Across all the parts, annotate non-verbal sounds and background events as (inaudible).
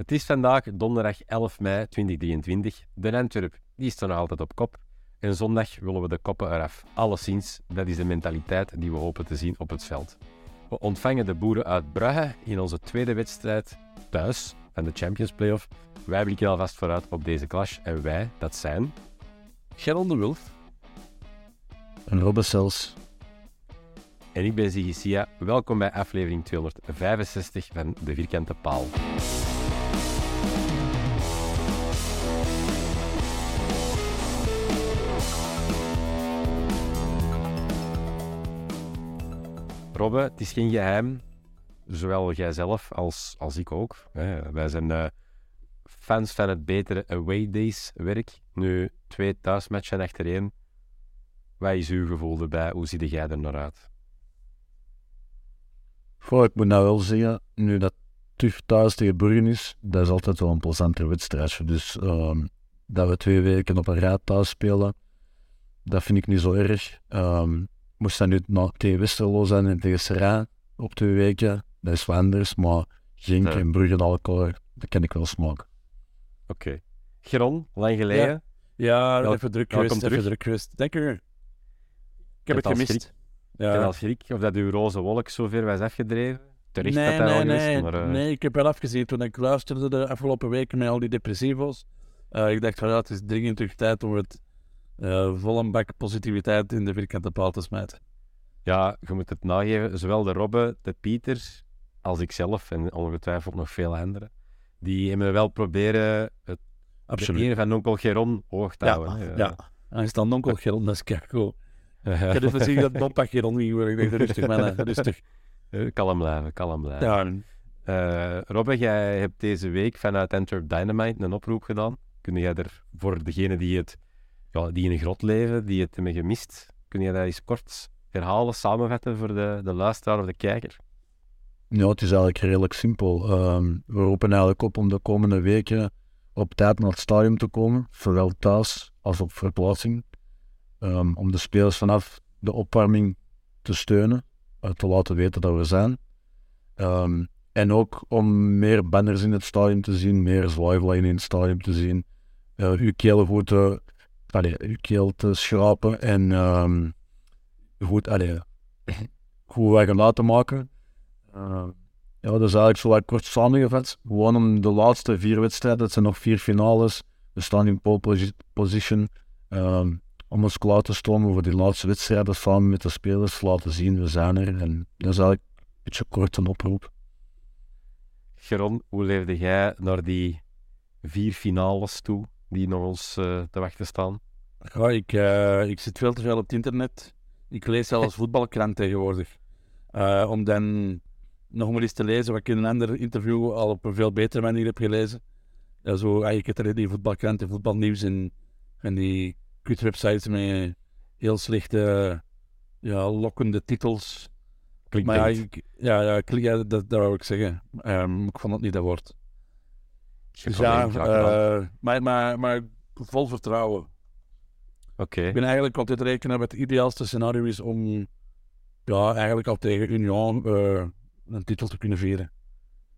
Het is vandaag donderdag 11 mei 2023. De Antwerp die staat nog altijd op kop. En zondag willen we de koppen eraf. Alleszins, dat is de mentaliteit die we hopen te zien op het veld. We ontvangen de boeren uit Brugge in onze tweede wedstrijd thuis van de Champions Playoff. Wij blikken alvast vooruit op deze clash. En wij, dat zijn... Geron de Wulf. En Robbe Sels. En ik ben Ziggy Sia. Welkom bij aflevering 265 van De Vierkante Paal. Robbe, het is geen geheim. Zowel jijzelf als, als ik ook. Hè. Wij zijn eh, fans van het betere away days werk. Nu twee thuismatchen achtereen. Wat is uw gevoel erbij? Hoe zie jij er naar uit? Ik moet nou wel zeggen, nu dat TUF thuis tegen Bruggen is, dat is altijd wel een plezantere wedstrijdje. Dus ehm, dat we twee weken op een rij thuis spelen, dat vind ik niet zo erg. Ehm, moest dat nu na, tegen Westerlo zijn en tegen Serrain op twee weken, dat is wat anders. Maar Genk Ja. en Brugge alcohol, dat ken ik wel smaken. Oké. Geron, lang geleden. Ja, Wel- even druk geweest, even druk geweest. Denk er. Ik heb het al gemist. Ik ben Ja. al schrik of dat uw roze wolk zo ver was afgedreven. Terecht Nee, dat nee, nee, maar... eh, nee, ik heb wel afgezien toen ik luisterde de afgelopen weken met al die depressivo's. Eh, ik dacht van ja, het is dringend terug tijd om het eh vol een bak positiviteit in de vierkante paal te smijten. Ja, je moet het nageven. Zowel de Robbe, de Pieter, als ikzelf en ongetwijfeld nog veel anderen. Die hebben wel proberen het ene van onkel Geron hoog te Ja, houden. ja. En is dan onkel Geron, dat is keigoed. Ik heb even zien dat (laughs) Bob Geron niet hoor. Ik dacht rustig man, (laughs) rustig. Eh, Kalm blijven, kalm blijven. Ja, Eh, Robbe, jij hebt deze week vanuit Antwerp Dynamite een oproep gedaan. Kun jij er voor degenen die, het, ja, die in een grot leven, die het hebben gemist, kun je dat eens kort herhalen, samenvatten voor de, de luisteraar of de kijker? Ja, het is eigenlijk redelijk simpel. Ehm, we roepen eigenlijk op om de komende weken op tijd naar het stadion te komen, zowel thuis als op verplaatsing. Ehm, om de spelers vanaf de opwarming te steunen, eh, te laten weten dat we zijn. Ehm, en ook om meer banners in het stadion te zien, meer zwaaivlaggen in het stadion te zien. eh uw te, allee, uw keel te schrapen en ehm, goed, allee, goed weg laten maken. Uh, ja, dat is eigenlijk zo wat kort samengevat. Gewoon om de laatste vier wedstrijden, het zijn nog vier finales. We staan in pole posi- position. ehm, om ons klaar te stomen voor die laatste wedstrijden samen met de spelers, laten zien we zijn er. En dat is eigenlijk een beetje kort een oproep. Geron, hoe leefde jij naar die vier finales toe die nog ons eh, te wachten staan? Ja, ik, eh, ik zit veel te veel op het internet. Ik lees zelfs (laughs) voetbalkrant tegenwoordig. Eh, om dan nog maar eens te lezen wat ik in een ander interview al op een veel betere manier heb gelezen. Ja, zo, ah, ik heb er die voetbalkrant en voetbalnieuws en, en die kutwebsites met heel slechte, ja, lokkende titels. Klinkt Maar ja, ik, ja, ja, klik- ja, dat, dat wou ik zeggen. Ehm, ik vond het niet dat woord. Dus ja, eh, maar, maar, maar vol vertrouwen. Oké, Ik ben eigenlijk altijd rekenen dat het ideaalste scenario is om ja, eigenlijk al tegen Union eh, een titel te kunnen vieren.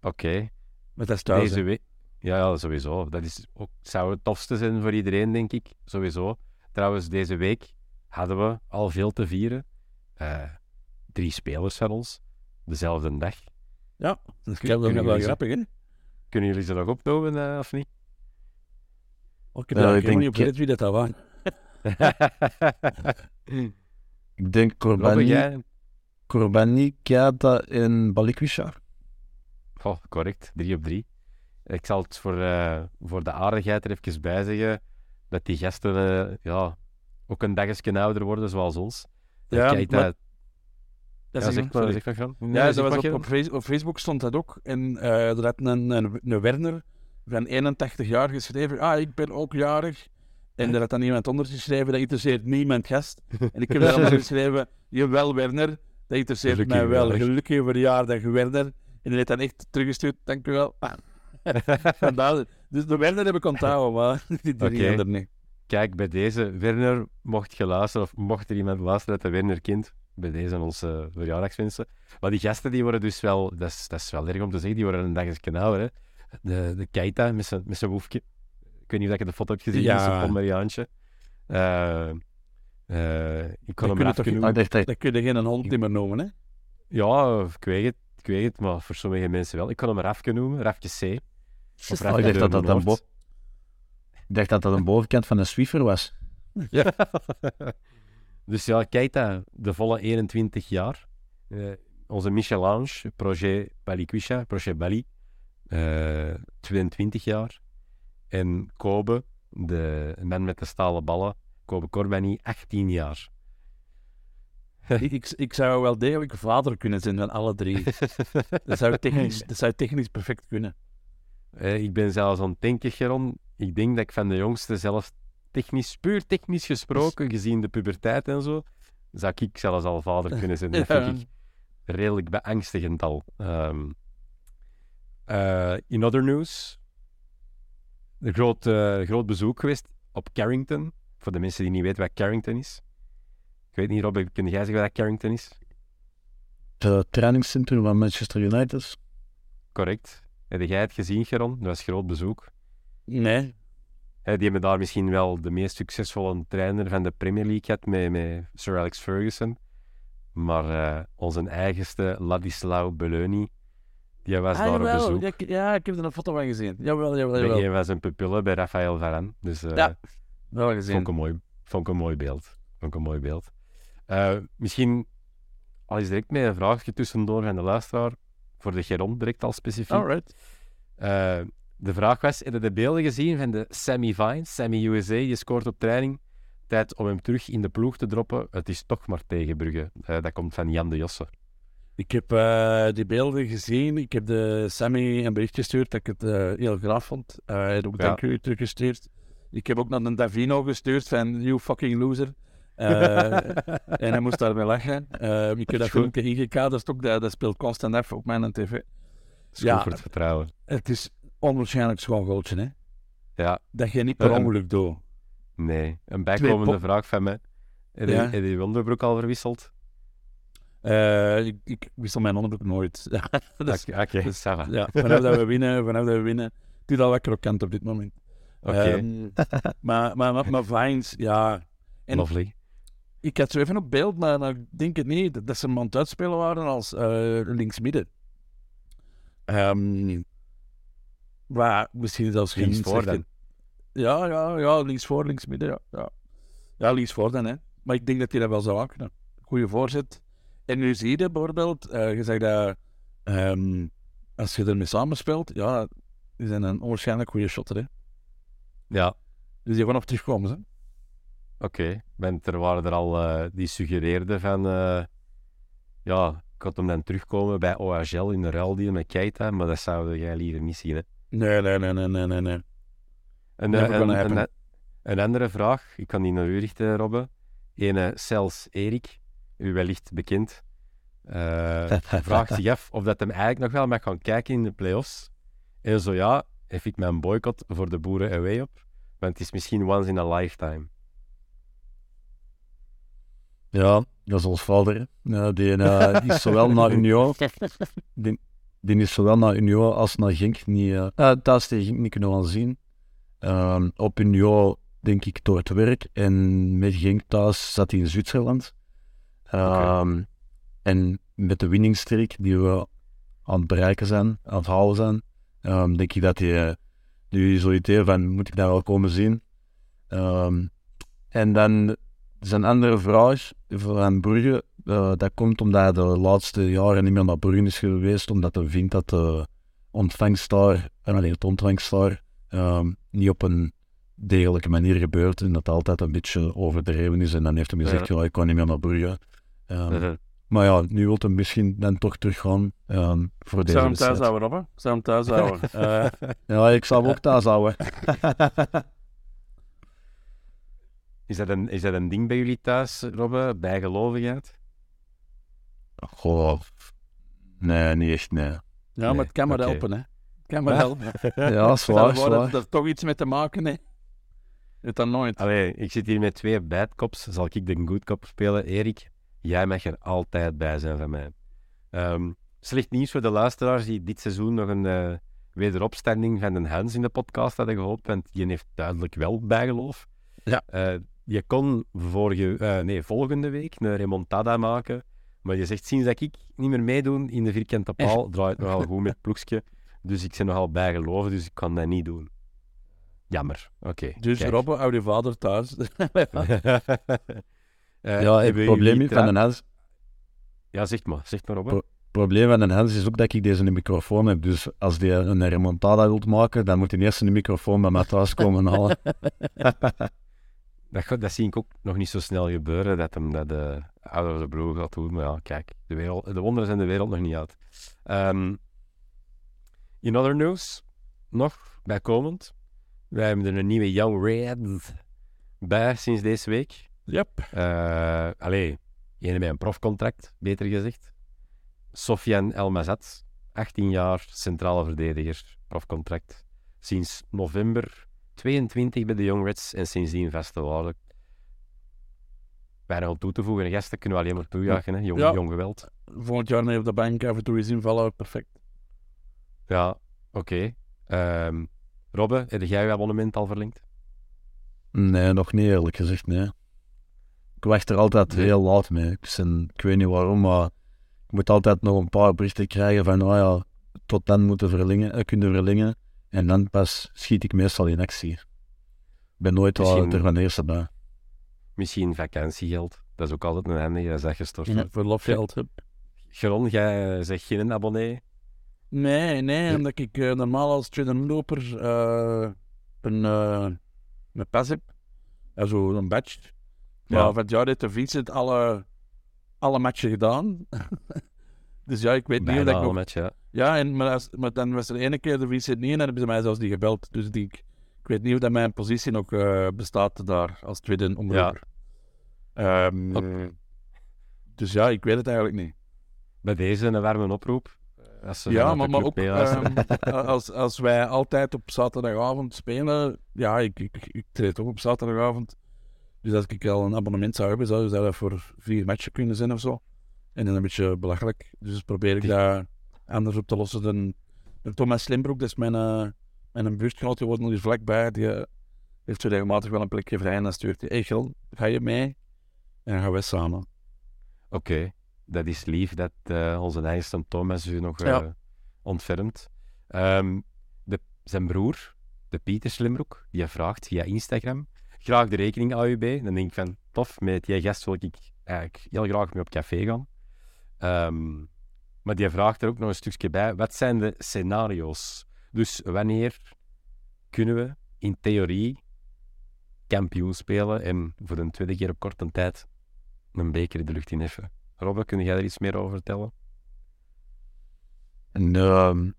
oké. Met dat is thuis. Deze week. Ja, ja, sowieso. Dat is ook, zou het tofste zijn voor iedereen, denk ik. Sowieso. Trouwens, deze week hadden we al veel te vieren. Eh, drie spelers van ons. Dezelfde dag. Ja, dat is wel, grappig, hè? Kunnen jullie ze nog opnoemen, eh, of niet? Oh, ik heb daar ik denk- niet op gelet wie dat was. (laughs) Ik denk Corbani? Corbani Keita en Balikwisha. Oh, correct. Drie op drie. Ik zal het voor, eh, voor de aardigheid er even bij zeggen dat die gasten eh, ja, ook een dagje ouder worden, zoals ons. Ja, Kijk, maar- dat, ja, is zeg maar, sorry. zeg maar, Jan. Nee, Ja, dat was op, Facebook stond dat ook. En eh er had een, een, een Werner van 81 jaar geschreven, ah, ik ben ook jarig. En er had dan iemand onder geschreven, dat interesseert niemand gast. En ik heb (laughs) daar allemaal geschreven, jawel Werner, dat interesseert Gelukkig mij wel. Gelukkige verjaardag Werner. En hij heeft dan echt teruggestuurd, dank u wel. (laughs) Vandaar. Dus de Werner heb ik onthouden, maar (laughs) die drie anderen niet. Kijk, bij deze, Werner, mocht je luisteren, of mocht er iemand luisteren dat de Werner kent, bij deze onze verjaardagswensen. Maar die gasten, die worden dus wel, dat is, dat is wel erg om te zeggen, die worden een dagje ouder. Hè. De, de Keita met zijn, met zijn woefje. Ik weet niet of je de foto hebt gezien, Ja. zijn Pomeriaantje. Eh, eh, ik kon Dat hem toch- Ah, dacht dat Dat kun je geen hond niet meer noemen, hè? Ja, ik weet het, ik weet het, maar voor sommige mensen wel. Ik kon hem Rafke noemen, Rafke C. Of Oh, ik dacht dat dat een bo- ik dacht dat dat een bovenkant van een Swiffer was. Ja. (laughs) (laughs) dus ja, Keita, de volle 21 jaar. Eh, onze Michelange, Projet Balikwisha, Projet Bali, eh 22 jaar. En Kobe, de man met de stalen ballen, Kobe Corbani, 18 jaar. (laughs) ik, ik, zou wel degelijk vader kunnen zijn van alle drie. (laughs) Dat zou technisch, dat zou technisch perfect kunnen. Eh, ik ben zelfs aan het denken, Geron. Ik denk dat ik van de jongste zelfs technisch, puur technisch gesproken, gezien de puberteit en zo, zou ik zelfs al vader kunnen zijn. Dat (laughs) vind ik redelijk beangstigend al. Ehm, eh, in other news, een groot, eh, groot bezoek geweest op Carrington. Voor de mensen die niet weten wat Carrington is. Ik weet niet, Rob, kun jij zeggen wat Carrington is? Het trainingscentrum van Manchester United. Correct. Heb jij het gezien, Geron? Dat was groot bezoek. Nee. Die hebben daar misschien wel de meest succesvolle trainer van de Premier League gehad met, met Sir Alex Ferguson. Maar eh, onze eigenste Ladislau Beleuni, die was Ah, daar op bezoek. Ja, ik- ja, ik heb er een foto van gezien. Jawel, jawel, Bij jawel. een van zijn pupillen, bij Rafael Varane. Dus eh, Ja, Wel gezien. vond, ik een mooi, vond ik een mooi beeld. Vond ik een mooi beeld. Eh, misschien al eens direct met een vraagje tussendoor van de luisteraar. Voor de Geron direct al specifiek. Alright. De vraag was, heb je de beelden gezien van de Sammy Vines, Sammy USA, die scoort op training. Tijd om hem terug in de ploeg te droppen. Het is toch maar tegen Brugge. Eh, dat komt van Jan de Josse. Ik heb eh, die beelden gezien. Ik heb de Sammy een bericht gestuurd dat ik het eh, heel graag vond. Hij heeft ook Ja. dank u teruggestuurd. Ik heb ook naar een Davino gestuurd van you fucking loser. (laughs) En hij moest daarmee lachen. Ik heb dat filmpje ingekaderd ook. Dat, dat speelt constant af op mijn tv. Ja. voor het vertrouwen. Het is onwaarschijnlijk schoon goaltje, hè? Ja, Dat je niet per ongeluk doet. nee. Een bijkomende vraag van mij. Heb je, Ja. heb je je onderbroek al verwisseld? Eh, ik, ik wissel mijn onderbroek nooit. (laughs) dat is, Oké, oké, dus- ja, vanaf dat we (laughs) winnen, vanaf dat we winnen. Het is al wat krokant op dit moment. Oké, Ehm, (laughs) maar, maar, maar, maar Vines, ja. en- lovely. Ik had zo even op beeld, maar, maar ik denk het niet, dat, ze hem aan het uitspelen waren als eh linksmidden. Ehm maar misschien zelfs geen Linksvoor dan. Ja, ja, ja, linksvoor, linksmidden, ja. Ja, ja linksvoor dan, hè. Maar ik denk dat hij dat wel zou aankunnen. Goeie voorzet. En nu zie je bijvoorbeeld, eh, je zegt dat ehm, als je ermee samenspeelt, ja, die zijn een onwaarschijnlijk goede shotter, hè. Ja, Dus die gaan nog terugkomen, hè. oké. Want er waren er al eh, die suggereerden van... eh, ja, ik had hem dan terugkomen bij OHL in de ruildeal met Keita, maar dat zouden jij liever niet zien, hè. Nee, nee, nee, nee, nee, nee. Een, Never een, gonna een, happen. een andere vraag, ik kan die naar u richten, Robbe. Ene Cels Erik, u wellicht bekend. eh, (laughs) vraagt zich af of dat hem eigenlijk nog wel mag gaan kijken in de play-offs. En zo ja, heb ik mijn boycott voor de boeren away op. Want het is misschien once in a lifetime. Ja, dat is ons vader. Ja, die, eh, die is zowel naar (laughs) Union, (laughs) die, die is zowel naar Union als naar Genk niet, eh eh, thuis tegen Genk niet kunnen gaan zien. Ehm, op Union denk ik door het werk en met Genk thuis zat hij in Zwitserland. Ehm, En met de winningstreek die we aan het bereiken zijn, aan het halen zijn, ehm, denk ik dat hij eh, nu zoiets heeft van, moet ik daar wel komen zien? En dan zijn andere vraag van Brugge, eh, dat komt omdat hij de laatste jaren niet meer naar Brugge is geweest, omdat hij vindt dat de ontvangst daar, en alleen het ontvangst daar, ehm, niet op een degelijke manier gebeurt en dat het altijd een beetje overdreven is. En dan heeft hij gezegd, ja, ik kan niet meer naar Brugge. Ehm. Maar ja, nu wil hij misschien dan toch teruggaan ehm, voor Ik deze zou hem thuis houden, Robbe. Ik zou hem thuis (laughs) houden. Eh, Ja, ik zou hem ook thuis houden. (laughs) Is dat, een, is dat een ding bij jullie thuis, Robbe? Bijgelovigheid? Goh, nee, niet echt, nee. ja, Nee, maar het kan maar helpen, hè. Het kan maar helpen. (laughs) Ja, zwaar, (laughs) voor dat zwaar. er toch iets mee te maken heeft. Het dan nooit. Allee, ik zit hier met twee bad cops. Zal ik de good cop spelen? Erik, jij mag er altijd bij zijn van mij. Ehm, slecht nieuws voor de luisteraars die dit seizoen nog een eh, wederopstanding van de Hans in de podcast hadden gehoopt, want die heeft duidelijk wel bijgeloof. Ja. Eh, je kon vorige, eh, nee, volgende week een remontada maken, maar je zegt sinds dat ik niet meer meedoen in de vierkante paal, draait het nogal goed met ploegske. Dus ik ben nogal bijgeloven, dus ik kan dat niet doen. Jammer. Oké. Dus kijk. Robbe, hou je vader thuis. (laughs) Eh, Ja, het hebben probleem van een Hans, Ja, zeg maar. Zeg maar, Robbe. Pro- probleem van een Hans is ook dat ik deze microfoon heb. Dus als die een remontada wilt maken, dan moet hij eerst een microfoon bij mij thuis komen halen. (laughs) Dat, dat zie ik ook nog niet zo snel gebeuren, dat hem dat de ouder de broer gaat doen. Maar ja, kijk, de, wereld, de wonderen zijn de wereld nog niet uit. Ehm, in other news, nog bijkomend, wij hebben er een nieuwe Young Red bij sinds deze week. Yep. Eh allee, ene met een profcontract, beter gezegd. Sofian Elmazat, 18 jaar, centrale verdediger, profcontract. Sinds november 22 bij de Young Reds en sindsdien vaste waarde. Weinig om toe te voegen, gasten kunnen we alleen maar toejuichen, hè? Jong, Ja. jong geweld. Volgend jaar mee op de bank, af en toe eens invallen, perfect. Ja, oké. Ehm, Robbe, heb jij je abonnement al verlengd? Nee, nog niet eerlijk gezegd, nee. Ik wacht er altijd Nee. heel laat mee. Ik, ben- ik weet niet waarom, maar ik moet altijd nog een paar berichten krijgen van, oh ja, tot dan moeten verlengen, eh, kunnen verlengen. En dan pas schiet ik meestal in actie. Ik ben nooit wel Misschien- er van eerste bij. Misschien vakantiegeld. Dat is ook altijd een handige, dat is dat gestort wordt. Verlofgeld. hup. Geron, jij eh, zegt geen abonnee. Nee, nee, Ja. omdat ik eh, normaal als traderloper eh een, eh een pas heb. Ja, zo een badge. Maar Ja. van het jaar heeft de Vincent alle, alle matchen gedaan. (laughs) dus ja, ik weet niet of ik al nog... ja. Ja, en, maar, als, maar dan was er ene keer de Vincent niet en dan hebben ze mij zelfs niet gebeld. Dus die, ik, ik weet niet of dat mijn positie nog eh, bestaat daar als tweede omroeper. Ehm, Oké. Dus ja, ik weet het eigenlijk niet. Bij deze een warme oproep. Als ze Ja, maar, maar ook ehm, als, als wij altijd op zaterdagavond spelen, ja, ik, ik, ik treed ook op zaterdagavond. Dus als ik al een abonnement zou hebben, zou dat voor vier matchen kunnen zijn of zo. En dan een beetje belachelijk. Dus probeer ik dat anders op te lossen dan, Thomas Slimbroek. Dat is mijn, eh mijn buurtgenoot, die woont nog eens vlakbij. Die eh, heeft zo regelmatig wel een plekje vrij en dan stuurt hij, hey Gil, ga je mee? En dan gaan we samen. Oké, dat is lief dat eh, onze eigen Thomas u nog Ja. ontfermt. Ehm, de, zijn broer, de Pieter Slimbroek, die vraagt via Instagram graag de rekening AUB. Dan denk ik van, tof, met die gast wil ik eigenlijk heel graag mee op café gaan. Ehm, maar die vraagt er ook nog een stukje bij, wat zijn de scenario's? Dus wanneer kunnen we in theorie kampioen spelen en voor de tweede keer op korte tijd een beker in de lucht in heffen? Robbe, kun jij er iets meer over vertellen? En ehm,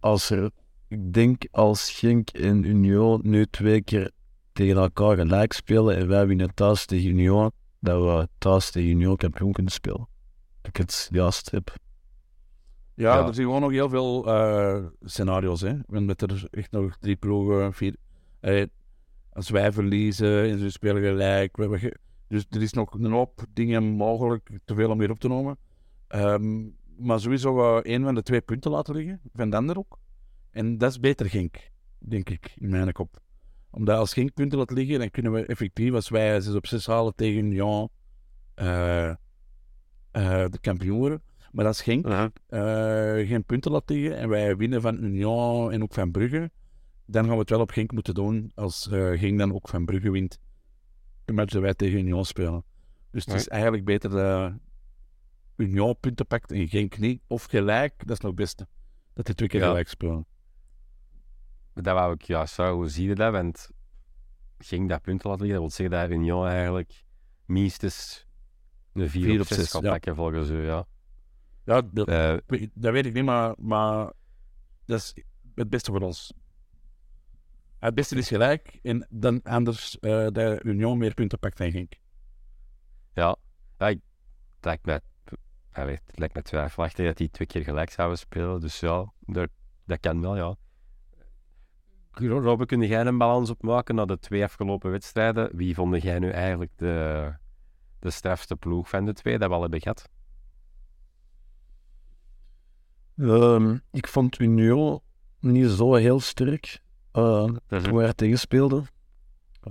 als er, ik denk als Genk en Union nu twee keer tegen elkaar gelijk spelen en wij winnen thuis tegen Union, dat we thuis tegen Union kampioen kunnen spelen. ik het juist heb. Ja, Ja. er zijn gewoon nog heel veel eh, scenario's. Hè. Met er echt nog drie ploegen, vier. eh, als wij verliezen en ze spelen gelijk. we- we- dus er is nog een hoop dingen mogelijk, te veel om hier op te nemen. Ehm, maar sowieso uh, één van de twee punten laten liggen, van de ander ook. En dat is beter Genk, denk ik, in mijn kop. Omdat als Genk punten laat liggen, dan kunnen we effectief, als wij 6 op 6 halen tegen Union, eh, de kampioen worden. Maar als Genk eh, geen punten laat liggen en wij winnen van Union en ook van Brugge, dan gaan we het wel op Genk moeten doen als eh Genk dan ook van Brugge wint. De match dat wij tegen Union spelen. Dus het is eigenlijk beter dat Union punten pakt en Genk niet. Of gelijk, dat is nog het beste. Dat die twee keer Ja. gelijk spelen. Dat wou ik juist zeggen. Hoe zie je dat? Want ging dat punten laten liggen, dat wil zeggen dat Union eigenlijk minstens een 4 Vier op op 6 zes, gaat pakken volgens u, ja. Ja, dat, Eh, dat weet ik niet, maar, maar dat is het beste voor ons. Het beste is gelijk en dan anders eh dat Union meer punten pakt dan Genk. ja, ja ik, het lijkt me, allee, het lijkt me twijfelachtig dat die twee keer gelijk zouden spelen. Dus ja, dat, dat kan wel, ja. Robbe, kun jij een balans opmaken na de twee afgelopen wedstrijden? Wie vond jij nu eigenlijk de, de strafste ploeg van de twee dat we al hebben gehad? Ehm, ik vond Union niet zo heel sterk eh, toen wij er tegen speelden.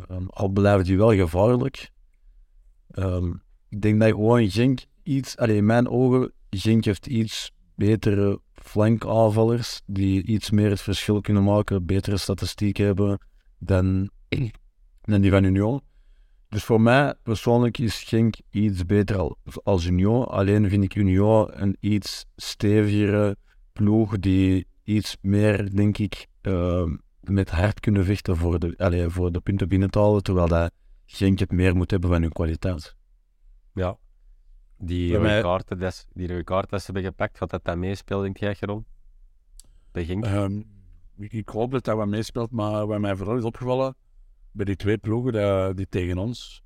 Ehm, al blijven die wel gevaarlijk. Ehm, ik denk dat gewoon Genk iets, allee, in mijn ogen, Genk heeft iets betere flankaanvallers die iets meer het verschil kunnen maken, betere statistiek hebben dan, (clears throat) dan die van Union. Dus voor mij persoonlijk is Genk iets beter al- als Union. Alleen vind ik Union een iets stevigere ploeg die iets meer, denk ik, eh, met hard kunnen vechten voor de, allee, voor de punten binnen te halen, terwijl dat Genk het meer moet hebben van hun kwaliteit. Ja. Die rode mij- kaarten, des- die rode dat ze hebben gepakt, gaat dat dan meespelen, denk jij, Geron? Bij Genk? Ehm, ik, ik hoop dat dat wat meespeelt, maar wat mij vooral is opgevallen bij die twee ploegen dat, die tegen ons,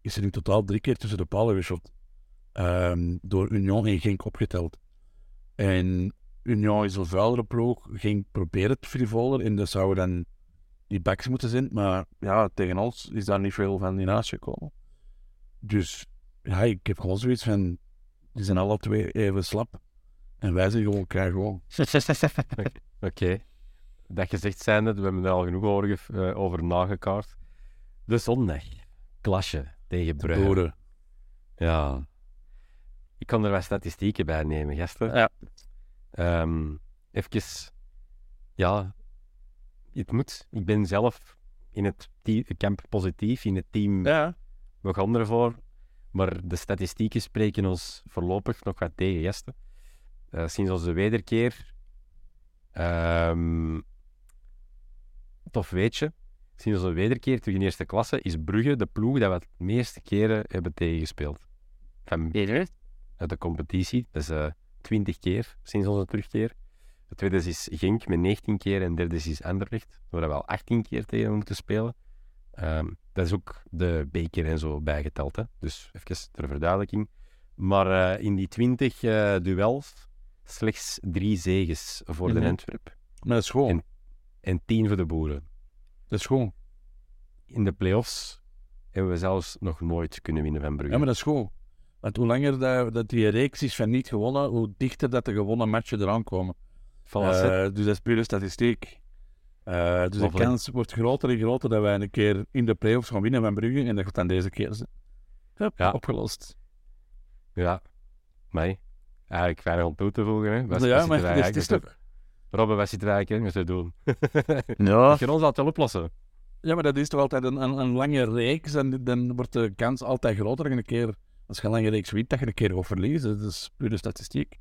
is er in totaal drie keer tussen de palen gewisseld. Ehm, door Union en Genk opgeteld. En Union is een vuilere ploeg, Genk probeert het frivoler en dat zouden dan die backs moeten zijn, maar ja, tegen ons is daar niet veel van in huis gekomen. Dus ja, ik heb gewoon zoiets van, die zijn alle twee even slap. En wij zijn gewoon krijgen gewoon. (laughs) Oké. Dat gezegd zijnde, we hebben er al genoeg over, eh, over nagekaart. De zondag. Klasje tegen Brugge. Ja. Ik kan er wat statistieken bij nemen, gasten. Ja. Ehm, even, ja, het moet. Ik ben zelf in het team, kamp positief, in het team Ja. we gaan ervoor. Maar de statistieken spreken ons voorlopig nog wat tegen, gasten. Eh, sinds onze wederkeer, ehm tof weetje, sinds onze wederkeer terug in eerste klasse is Brugge de ploeg dat we het meeste keren hebben tegengespeeld. Van uit de competitie. Dat is eh 20 keer sinds onze terugkeer. De tweede is Genk met 19 keer en de derde is Anderlecht, waar we al 18 keer tegen hebben moeten spelen. Ehm, dat is ook de beker en zo bijgeteld. Hè? Dus even ter verduidelijking. Maar eh, in die 20 eh, duels slechts drie zeges voor Mhm. de Antwerp Maar dat is gewoon. En- en 10 voor de Boeren. Dat is gewoon. In de play-offs hebben we zelfs nog nooit kunnen winnen van Brugge. Ja, maar dat is gewoon. Want hoe langer dat, dat die reeks is van niet gewonnen, hoe dichter dat de gewonnen matchen eraan komen. Eh, dus dat is pure statistiek. Eh, dus de kans wordt groter en groter dat wij een keer in de play-offs gaan winnen van Brugge. En dat gaat dan deze keer zijn. Hup, Ja. Opgelost. Ja, mij. Eigenlijk weinig om toe te voegen. Hè. Ja, maar het is, toch... Robben, wat zitten wij eigenlijk met te doen? (laughs) Ja, Je ons dat wel oplossen. Ja, maar dat is toch altijd een, een, een lange reeks. En dan wordt de kans altijd groter. En een keer, als je een lange reeks wint, dat je een keer gaat verliezen. Dat is pure statistiek.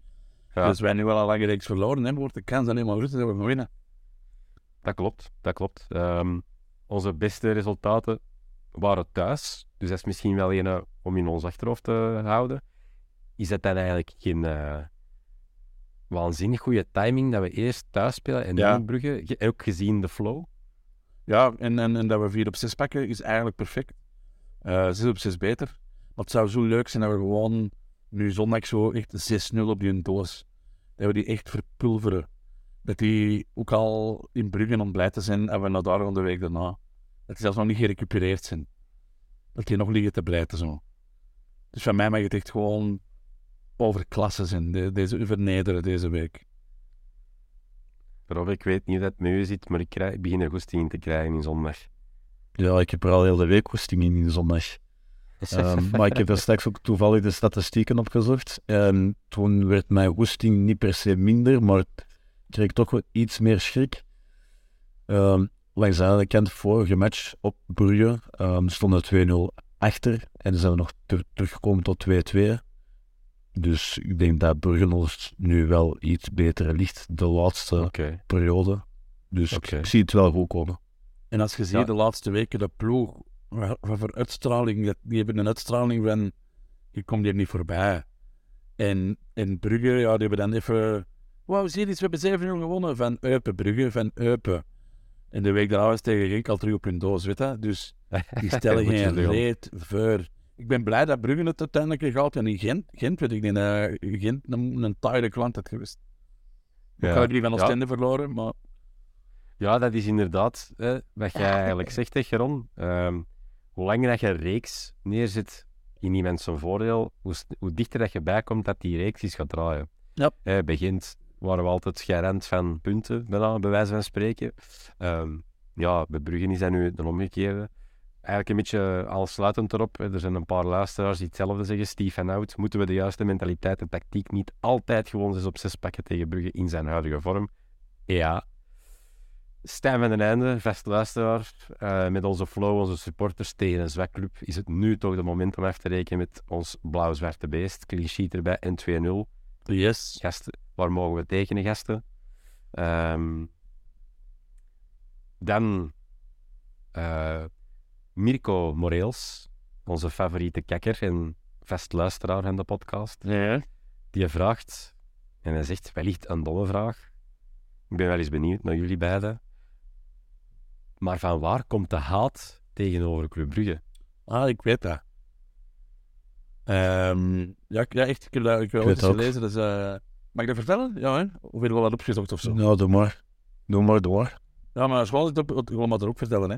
Ja, Dus wij nu wel een lange reeks verloren hebben, wordt de kans alleen maar groter dat we gaan winnen. dat klopt. Dat klopt. Ehm, onze beste resultaten waren thuis. Dus dat is misschien wel een eh, om in ons achterhoofd te houden. Is dat dan eigenlijk geen eh, waanzinnig goede timing dat we eerst thuis spelen en Ja. dan Brugge? Ge- Ook gezien de flow. Ja, en, en, en dat we 4 op 6 pakken is eigenlijk perfect. Eh 6 op 6 beter. Maar het zou zo leuk zijn dat we gewoon nu zondag zo echt 6-0 op die doos. Dat we die echt verpulveren. Dat die ook al in Brugge om blij te zijn en we naar daar de week daarna. Dat die zelfs nog niet gerecupereerd zijn. Dat die nog liggen te blijten zo. Dus van mij mag het echt gewoon over klasse zijn, de- deze vernederen deze week. Rob, ik weet niet dat het met u zit, maar ik, krijg, ik begin er goesting in te krijgen in zondag. Ja, ik heb er al heel de week woesting in, in zondag. Ehm, (laughs) maar ik heb er straks ook toevallig de statistieken opgezocht. En toen werd mijn woesting niet per se minder, maar ik kreeg toch wel iets meer schrik. Ehm, langs de andere kant, vorige match op Brugge ehm, stonden 2-0 achter en dan zijn we nog ter- teruggekomen tot 2-2. Dus ik denk dat Brugge ons nu wel iets beter ligt de laatste periode. Dus ik- zie het wel goed komen. En als je ziet Ja. de laatste weken, de ploeg, wat voor uitstraling, dat- die hebben een uitstraling van, je komt hier niet voorbij. En in Brugge, ja, die hebben dan even, wauw, zie je iets, we hebben 7-0 gewonnen van Eupen, Brugge, van Eupen. En de week daarna was tegen Genk al terug op hun doos, weet je. Dus (laughs) die stellen geen reet voor. Ik ben blij dat Brugge het uiteindelijk gehaald en in Gent, Gent weet ik niet, eh, Gent een, een taaie klant had geweest. Ja. Ik had die van Ja. Oostende verloren, maar Ja, dat is inderdaad hè, wat jij eigenlijk zegt, hè, Geron. Ehm, hoe langer dat je een reeks neerzet in iemand zijn voordeel, hoe, hoe dichter dat je bijkomt dat die reeks is gaat draaien. Ja. Hè, Gent waren we altijd garant van punten, bijna, bij wijze van spreken. Ehm, ja, bij Brugge is dat nu de omgekeerde. Eigenlijk een beetje aansluitend erop. Er zijn een paar luisteraars die hetzelfde zeggen. Steve van Hout, moeten we de juiste mentaliteit en tactiek niet altijd gewoon 6 op 6 pakken tegen Brugge in zijn huidige vorm? Ja, Stijn van den Einde, vaste luisteraar, eh, met onze flow, onze supporters tegen een zwak club, is het nu toch de moment om af te rekenen met ons blauw-zwarte beest. Clean sheet erbij en 2-0. yes. Gasten, waar mogen we tekenen, gasten? Ehm, dan eh, Mirko Moreels, onze favoriete kakker en vast luisteraar van de podcast. Ja. Die vraagt, en hij zegt wellicht een domme vraag. Ik ben wel eens benieuwd naar jullie beiden. Maar van waar komt de haat tegenover Club Brugge? Ah, ik weet dat. Ehm, ja, ik- ja, echt. Ik heb dat ik heb Ik ooit weet eens gelezen. Dus, eh, mag ik dat vertellen? Ja, hè? Of heb je wel wat opgezocht of zo? Nou, doe maar. Doe maar door. Ja, maar zoals ik het op, ik wil maar er ook vertellen. Hè.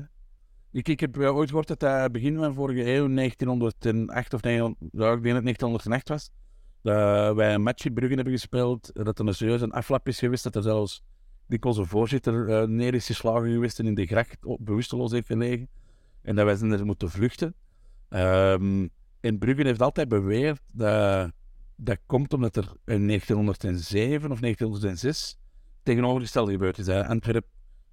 Ik, ik heb eh, ooit gehoord dat dat begin van vorige eeuw, 1908 of 1900, ja, ik denk dat het 1908 was, dat wij een match in Brugge hebben gespeeld, dat er een serieus een aflap is geweest, dat er zelfs dikwijls een voorzitter eh, neer is geslagen geweest en in de gracht bewusteloos heeft gelegen. En dat wij zijn er moeten vluchten. Ehm en Brugge heeft altijd beweerd dat dat komt omdat er in 1907 of 1906 tegenovergestelde gebeurd is. Hè. Antwerp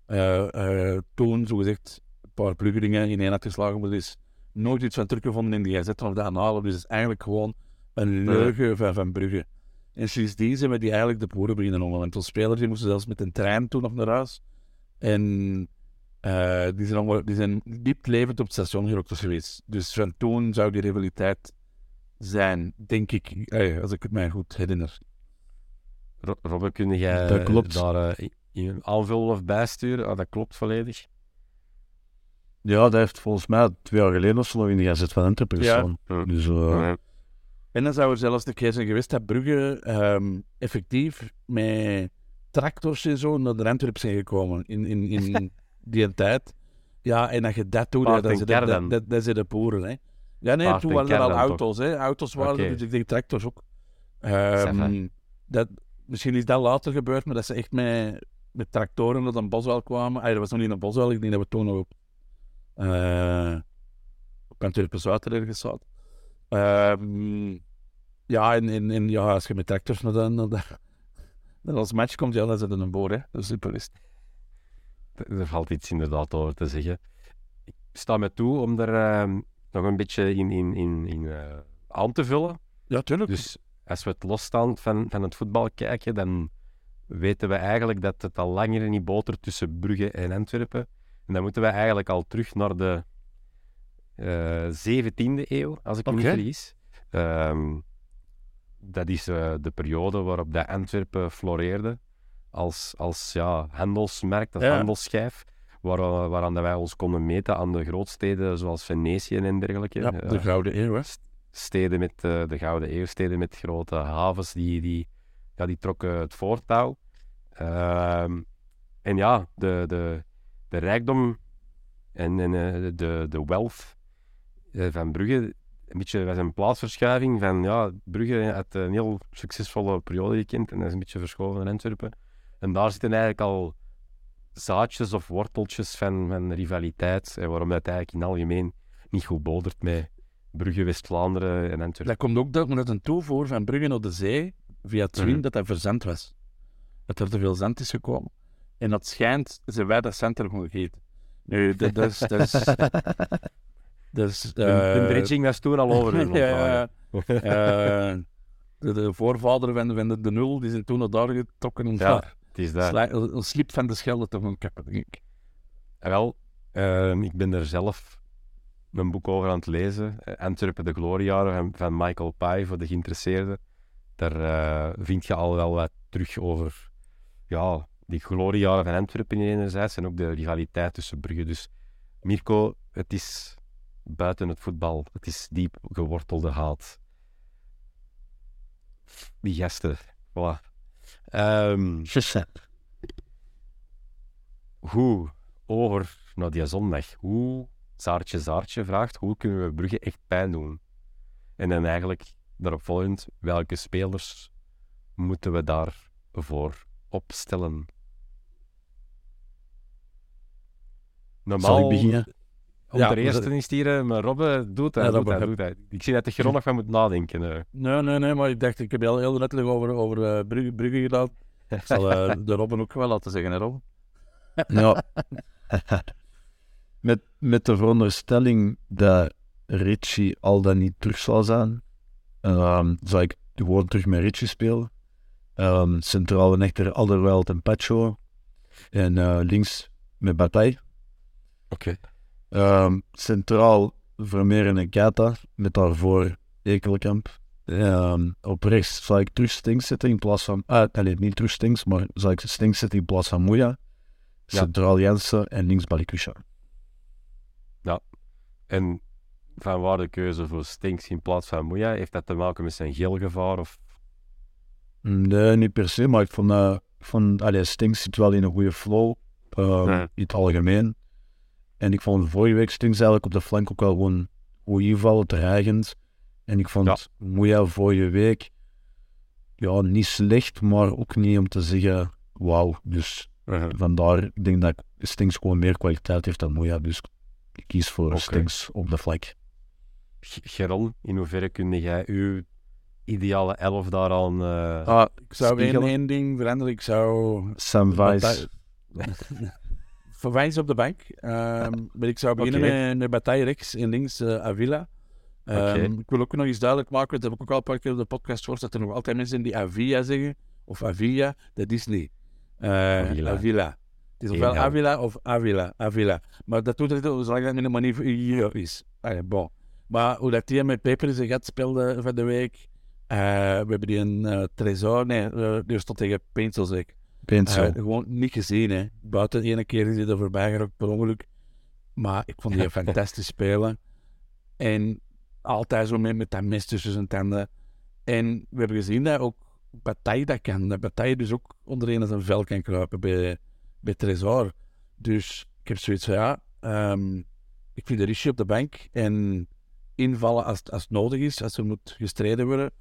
eh, eh, toen, zogezegd, paar Bruggelingen in één had geslagen, maar er is nooit iets van teruggevonden in die gazetten of dat aanhalen. Dus het is eigenlijk gewoon een leugen van, van Brugge. En sindsdien zijn we die eigenlijk de boeren beginnen. Want onze spelers die moesten zelfs met een trein toen nog naar huis. En eh, die, zijn allemaal, die zijn diep levend op het station gerokt geweest. Dus van toen zou die rivaliteit zijn, denk ik, eh, als ik het mij goed herinner. Ro- Robbe, kun jij Dat klopt. daar in aanvullen of bijsturen? Ah, dat klopt volledig. Ja, dat heeft volgens mij twee jaar geleden of zo nog in de gazet van Antwerpen Ja. gestaan. Ja. Dus eh, Ja. En dan zou er zelfs de keer zijn geweest dat Brugge ehm, effectief met tractors en zo naar de Antwerp zijn gekomen in, in, in (laughs) die tijd. Ja, en als je dat doet, ja, dan dat, dat, dat de boeren. Hè. Ja, nee, Paard toen en waren er al toch? auto's. Hè. Auto's waren er, Oké. dus ik denk tractors ook. Ehm, dat, misschien is dat later gebeurd, maar dat ze echt met, met tractoren naar een boswel kwamen. Ah, dat was nog niet een boswel, ik denk dat we toen nog op, eh op Antwerpen Zuid ergens. Ehm, ja, en, en, en ja, als je met tractors naar, de, naar, de, naar ons match komt, ja, dan het een boor, hè. Dat is super is. Er valt iets inderdaad over te zeggen. Ik sta me toe om er ehm, nog een beetje in, in, in, in eh, aan te vullen. Ja, tuurlijk. Dus als we het losstaan van, van het voetbal kijken, dan weten we eigenlijk dat het al langer niet botert tussen Brugge en Antwerpen. En dan moeten we eigenlijk al terug naar de eh 17e eeuw, als ik me niet vergis. Ehm, dat is eh, de periode waarop dat Antwerpen floreerde als, als ja, handelsmerk, als Ja. handelsschijf. Waar, waaraan dat wij ons konden meten aan de grootsteden zoals Venetië en dergelijke. ja, Eh, de Gouden Eeuw, hè. steden met eh, de Gouden Eeuw, steden met grote havens, die, die, ja, die trokken het voortouw. Ehm, en ja, de, de, de rijkdom en, en eh, de, de wealth eh, van Brugge, een beetje was een plaatsverschuiving van, ja, Brugge had een heel succesvolle periode gekend en dat is een beetje verschoven naar Antwerpen. En daar zitten eigenlijk al zaadjes of worteltjes van, van rivaliteit, en waarom dat eigenlijk in het algemeen niet goed bodert met Brugge, West-Vlaanderen en Antwerpen. Dat komt ook dat met een toevoer van Brugge naar de zee, via het Zwin, Mhm. dat dat verzand was. Dat er te veel zand is gekomen. En dat schijnt, zijn wij dat gewoon gegeten. Nu, dat, is... Dat is, (laughs) dat is De, de eh, dredging was toen al over. (laughs) ja, ja, ja. Eh, de, de voorvader van, de- van de, de nul, die zijn toen naar daar getrokken Ja, daar Het is sli- een slip van de schelde te gaan kappen, denk ik. En Wel, ehm, ik ben er zelf een boek over aan het lezen. Eh, Antwerpen, de gloriejaren van, van Michael Pye, voor de geïnteresseerden. Daar vind je al wel wat terug over ja, die gloriejaren van Antwerpen enerzijds en ook de rivaliteit tussen Brugge. Dus Mirko, het is buiten het voetbal. Het is diep gewortelde haat. Die gasten, voilà. Ehm, hoe over naar die zondag, hoe Zaartje Zaartje vraagt, hoe kunnen we Brugge echt pijn doen? En dan eigenlijk daarop volgend, welke spelers moeten we daarvoor opstellen? Normaal, Zal ik beginnen? om Ja, de eerste zetten- is hier, maar Robbe doet dat, Ja, doet dat, doet dat. Ik zie dat de Geron nog van moet nadenken. eh. Nee, nee, nee, maar ik dacht, ik heb heel, heel letterlijk over, over eh, Brugge, Brugge gedaan. Ik zal eh, (laughs) de Robben ook wel laten zeggen, hè Robben? Ja. (laughs) met, met de veronderstelling dat Richie al dan niet terug zal zijn, ehm, zou ik gewoon terug met Richie spelen. Ehm centraal en echter Alderweireld en Pacho. En eh, links met Bataille. Oké. Ehm, centraal Vermeer en Kata, met daarvoor Ekelkamp. Ehm, op rechts zou ik terug Stinks zetten in plaats van... Ah, nee, niet terug Stinks, maar zou ik Stinks zetten in plaats van Moeja. Ja. Centraal Jensen en links Balikwisha. En van waar de keuze voor Stinks in plaats van Moeja, heeft dat te maken met zijn geelgevaar? Of... Nee, niet per se, maar ik vond, eh ik vond allee, Stinks zit wel in een goede flow, ehm, Ja. in het algemeen. En ik vond vorige week Stinks eigenlijk op de flank ook wel gewoon goed invallen, dreigend. En ik vond Ja. Moeja vorige week ja, niet slecht, maar ook niet om te zeggen wauw. Dus vandaar, ik denk dat Stinks gewoon meer kwaliteit heeft dan Moeja, dus ik kies voor. Stinks op de flank. Geron, in hoeverre kun jij uw ideale elf daaraan... eh Ah, ik zou één, één ding veranderen. Ik zou... Sam Weiss. (laughs) Voor op de bank. Ehm, (laughs) maar ik zou beginnen met, met Bataille rechts en links eh, Avila. Ehm. Ik wil ook nog eens duidelijk maken, dat heb ik ook al een paar keer op de podcast gehoord, dat er nog altijd mensen die Avila zeggen. Of Avila, dat is niet. Eh, Avila. Avila. Het is ofwel Eén. Avila of Avila. Avila. Maar dat doet het niet, zolang dat niet een manier hier is. Allee, bon. Maar hoe dat die met Peper zijn gat speelde van de week. eh, we hebben die een eh Tresor, nee, die stond tegen Peensel zeker. Pencil. Eh, gewoon niet gezien, hè. Buiten de ene keer is hij er voorbij gerokt per ongeluk. Maar ik vond die (laughs) fantastisch spelen. En altijd zo met, met dat mes tussen zijn tanden. En we hebben gezien dat ook Bataille dat kan. Dat Bataille dus ook onder een zijn vel kan kruipen bij, bij Tresor. Dus ik heb zoiets van, ja, ehm, ik vind de Rishi op de bank en invallen als, het- als het nodig is, als er moet gestreden worden.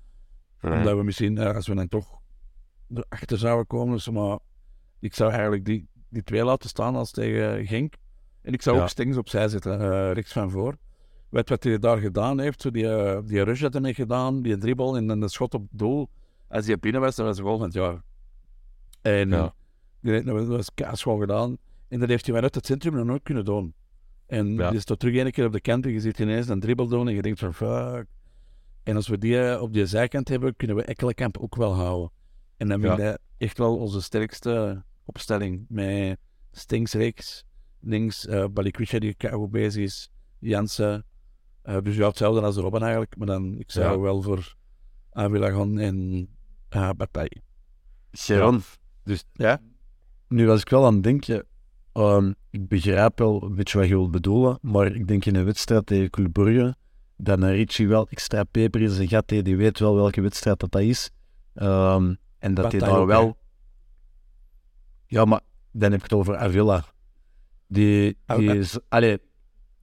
Omdat we misschien, eh, als we dan toch erachter zouden komen, dus maar ik zou eigenlijk die, die twee laten staan als tegen Genk. En ik zou Ja. ook Stings opzij zetten, eh, rechts van voor. Weet wat hij daar gedaan heeft, zo die, eh, die rush had hij gedaan, die dribbel en dan de schot op doel. Als hij binnen was, dan was het goal van het jaar. En Ja. die- dat was kaaschoon gedaan. En dat heeft hij vanuit het centrum nog nooit kunnen doen. En Ja. die is toch terug een keer op de kant en je ziet ineens een dribbel doen en je denkt van fuck. En als we die eh, op die zijkant hebben, kunnen we Ekkelenkamp ook wel houden. En dan vind ik Ja. echt wel onze sterkste opstelling. Met Stinks rechts, links uh, Balikwisha die goed bezig is, Jansen. Eh, dus ja, hetzelfde als Robben eigenlijk. Maar dan, ik zou Ja. wel voor Avila gaan en uh, Bataille. Geron, Ja? Nu was ik wel aan het denken, ehm, ik begrijp wel een beetje wat je wilt bedoelen, maar ik denk in een wedstrijd tegen Club Brugge dat een Richie wel extra peper in zijn gat. Die weet wel welke wedstrijd dat, dat is. Ehm, en dat hij daar ook, wel... Ja, maar dan heb ik het over Avila. Die, die is... Allee,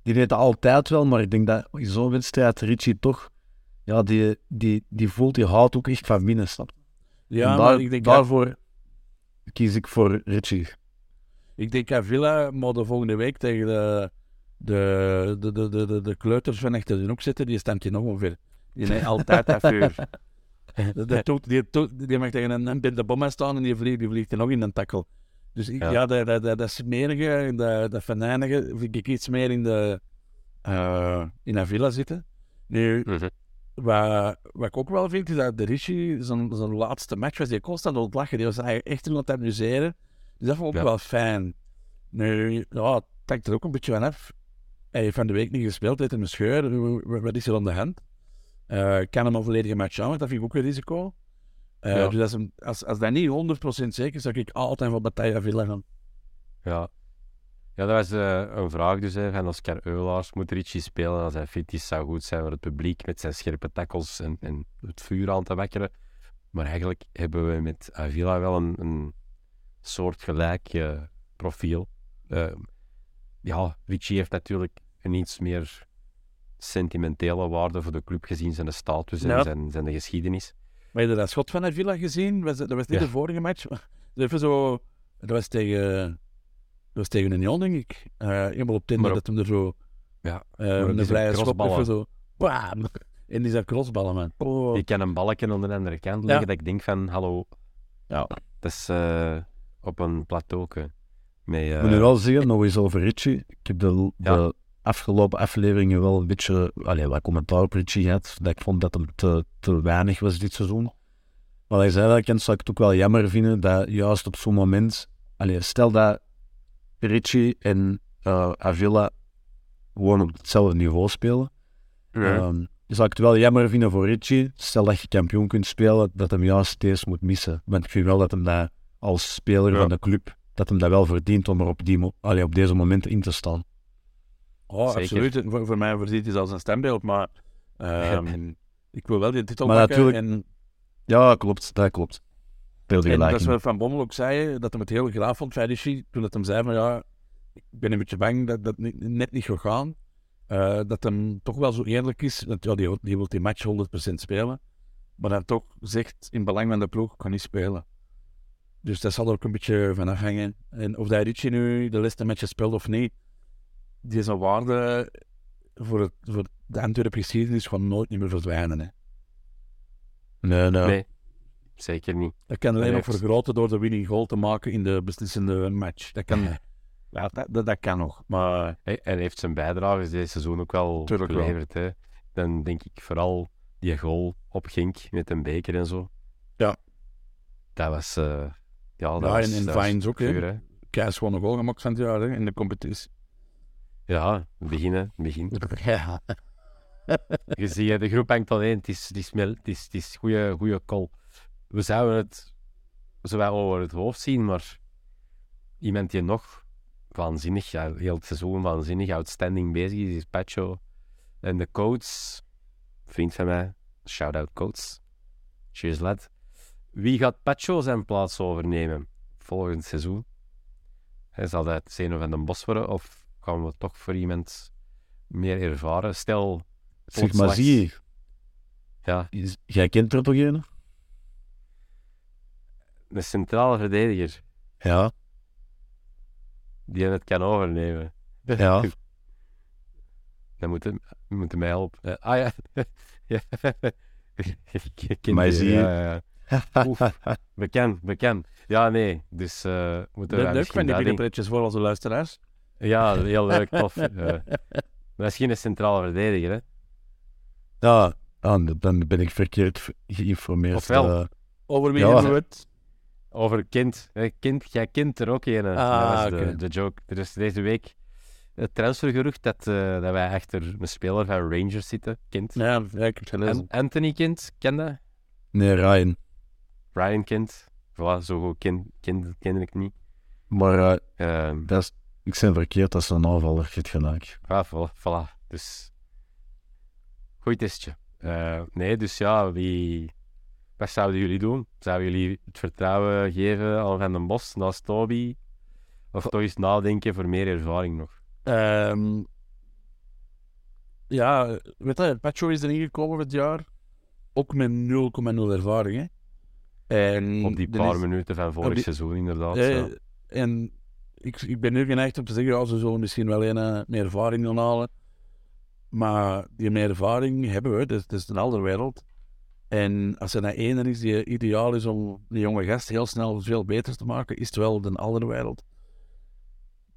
die deed dat altijd wel, maar ik denk dat in zo'n wedstrijd Richie toch... Ja, die, die, die voelt, die houdt ook echt van binnen, snap je? Ja, En maar daar- ik denk, dat, daarvoor kies ik voor Richie. ik denk dat Villa moet de volgende week tegen de, de, de, de, de, de, kleuters van achter de hoek zitten. Die staat je nog ongeveer. Die heeft altijd dat vuur. (laughs) Dat doet- die, doet- die mag tegen een, een de staan en die vliegt, die vliegt er nog in een takkel. Dus ik, Ja. ja, dat, dat, dat, dat smerige, dat, dat venijnige, vind ik iets meer in de eh, in een villa zitten. Nu, Mhm. wat, wat ik ook wel vind, is dat de Rishi, zijn, zijn laatste match was die constant aan het lachen. Die was eigenlijk echt aan het amuseren. Dus dat vond ik ook Ja. wel fijn. Nu, ja, het hangt er ook een beetje van af. Hij heeft van de week niet gespeeld, hij heeft een scheur. Wat is er aan de hand? Eh, kan hem een volledige match aan, want dat vind ik ook een risico. Eh, Ja. Dus als, als, als dat niet 100% zeker is, zou ik altijd voor Bataille Villa gaan. Ja. Ja, dat was eh, een vraag dus hè, van Oscar Eulaars. Moet Richie spelen als hij fit is? Zou goed zijn voor het publiek met zijn scherpe tackles en, en het vuur aan te wakkeren. Maar eigenlijk hebben we met Avila wel een, een soortgelijk profiel. Ja, Richie heeft natuurlijk een iets meer sentimentele waarde voor de club gezien zijn status en Ja. zijn, zijn de geschiedenis. Maar heb je dat schot van Villa gezien? Was, dat was niet Ja. de vorige match. Even zo, dat was tegen, dat was tegen denk ik. Eh eenmaal op Tinder op- dat hem er zo... Ja, eh ook een vrije schop even zo... Bam! En die zijn crossballen, man. Oh. Je kan een balken aan de andere kant Ja. leggen dat ik denk van, hallo, Ja. dat is eh, op een plateauke. Met, eh, Ik moet nu wel zeggen, nog eens over Richie. Ik heb de, Ja. de afgelopen afleveringen wel een beetje allee, wat commentaar op Richie gehad. Dat ik vond dat hem te, te weinig was dit seizoen. Maar hij zei dat, zou ik het ook wel jammer vinden dat juist op zo'n moment... Allee, stel dat Richie en eh, Avila gewoon op hetzelfde niveau spelen. ja. Ehm, dan zou ik het wel jammer vinden voor Richie. Stel dat je kampioen kunt spelen, dat hem juist deze moet missen. Want ik vind wel dat hem dat als speler Ja. van de club, dat hem dat wel verdient om er op, die, allee, op deze momenten in te staan. Oh, Zeker. absoluut. Voor, voor mij verdient hij zelfs een stembeeld, maar... ehm, ik wil wel die titel Maar pakken. natuurlijk- En, Ja, klopt. Dat klopt. En dat is wat Van Bommel ook zei, dat hij het heel graag vond, Fedici, toen het hem zei van ja, ik ben een beetje bang dat dat niet- net niet gaat gaan. Eh, dat hem toch wel zo eerlijk is, want ja, die, wil- die wil die match 100% spelen, maar dan toch zegt in belang van de ploeg, ik kan niet spelen. Dus dat zal er ook een beetje van afhangen. En of dat Ritchie nu de laatste matches speelt of niet, die zijn waarde voor, het, voor de Antwerp geschiedenis gewoon nooit niet meer verdwijnen. Hè. Nee, nee. Nee, zeker niet. Dat kan alleen En nog vergroten door de winning goal te maken in de beslissende match. Dat kan, ja, dat, dat, dat kan nog. Maar Hey, en hij heeft zijn bijdrage dit seizoen ook wel Tuurlijk wel. geleverd. Hè. Dan denk ik vooral die goal op Genk met een beker en zo. Ja. Dat was... eh, ja, dat Ja, was, en in dat was Vines ook, hè. Keis gewoon een goal gemaakt van het jaar hè, in de competitie. Ja, beginnen, begin. (laughs) Ja. (laughs) Je ziet, de groep hangt alleen. Het is, het is, het is, het is goede, goede call. We zouden het zowel over het hoofd zien, maar iemand die nog waanzinnig, ja, heel het seizoen waanzinnig, outstanding bezig is, is Pacho. En de coach, vriend van mij, shout-out coach. Cheers lad. Wie gaat Pacho zijn plaats overnemen volgend seizoen? Zal dat Zeno van den Bos worden of gaan we toch voor iemand meer ervaren? Stel, Zeg maar, zie je. ja, Jij kent er toch een? een centrale verdediger Ja. die het kan overnemen. Ja. (laughs) Dan moet hem, moet mij helpen. Eh, ah ja. (laughs) ja. (laughs) Maar zie je- ja, ja. Oef. Bekend, bekend. Ja, nee. Dus eh moeten we Leuk van die binnenpretjes voor onze luisteraars. Ja, heel leuk, tof. eh. misschien een centrale verdediger, hè? ja. Ah, dan ben ik verkeerd geïnformeerd. Ofwel. eh. Over wie Ja. hebben we het? Over kind. hè, kind jij kent er ook een. hè. Ah, dat was de, de joke. Er is deze week het transfergerucht dat, eh, dat wij achter een speler van Rangers zitten. Kind. Ja, ja, ik heb Anthony Kind, ken dat? Nee, Ryan. Ryan Kind. Voilà, zo goed ken, ken, ken ik niet. Maar eh, Ehm dat is, ik ben verkeerd als een aanvaller, je hebt gelijk. ja, voilà, voilà. Dus Goed testje. Eh, nee, dus ja, wie... Wat zouden jullie doen? Zouden jullie het vertrouwen geven aan Van den Bos naast Toby? Of toch eens nadenken voor meer ervaring nog? Ehm, ja, weet je, Pacho is erin gekomen dit jaar. Ook met 0,0 ervaring. Hè. En Op die paar is- minuten van vorig die- seizoen, inderdaad. Ja. En ik, ik ben nu geneigd om te zeggen, ja, ze zullen misschien wel een eh, meer ervaring gaan halen. Maar die meer ervaring hebben we, het is een andere wereld. En als er nou één is die ideaal is om die jonge gast heel snel veel beter te maken, is het wel de andere wereld.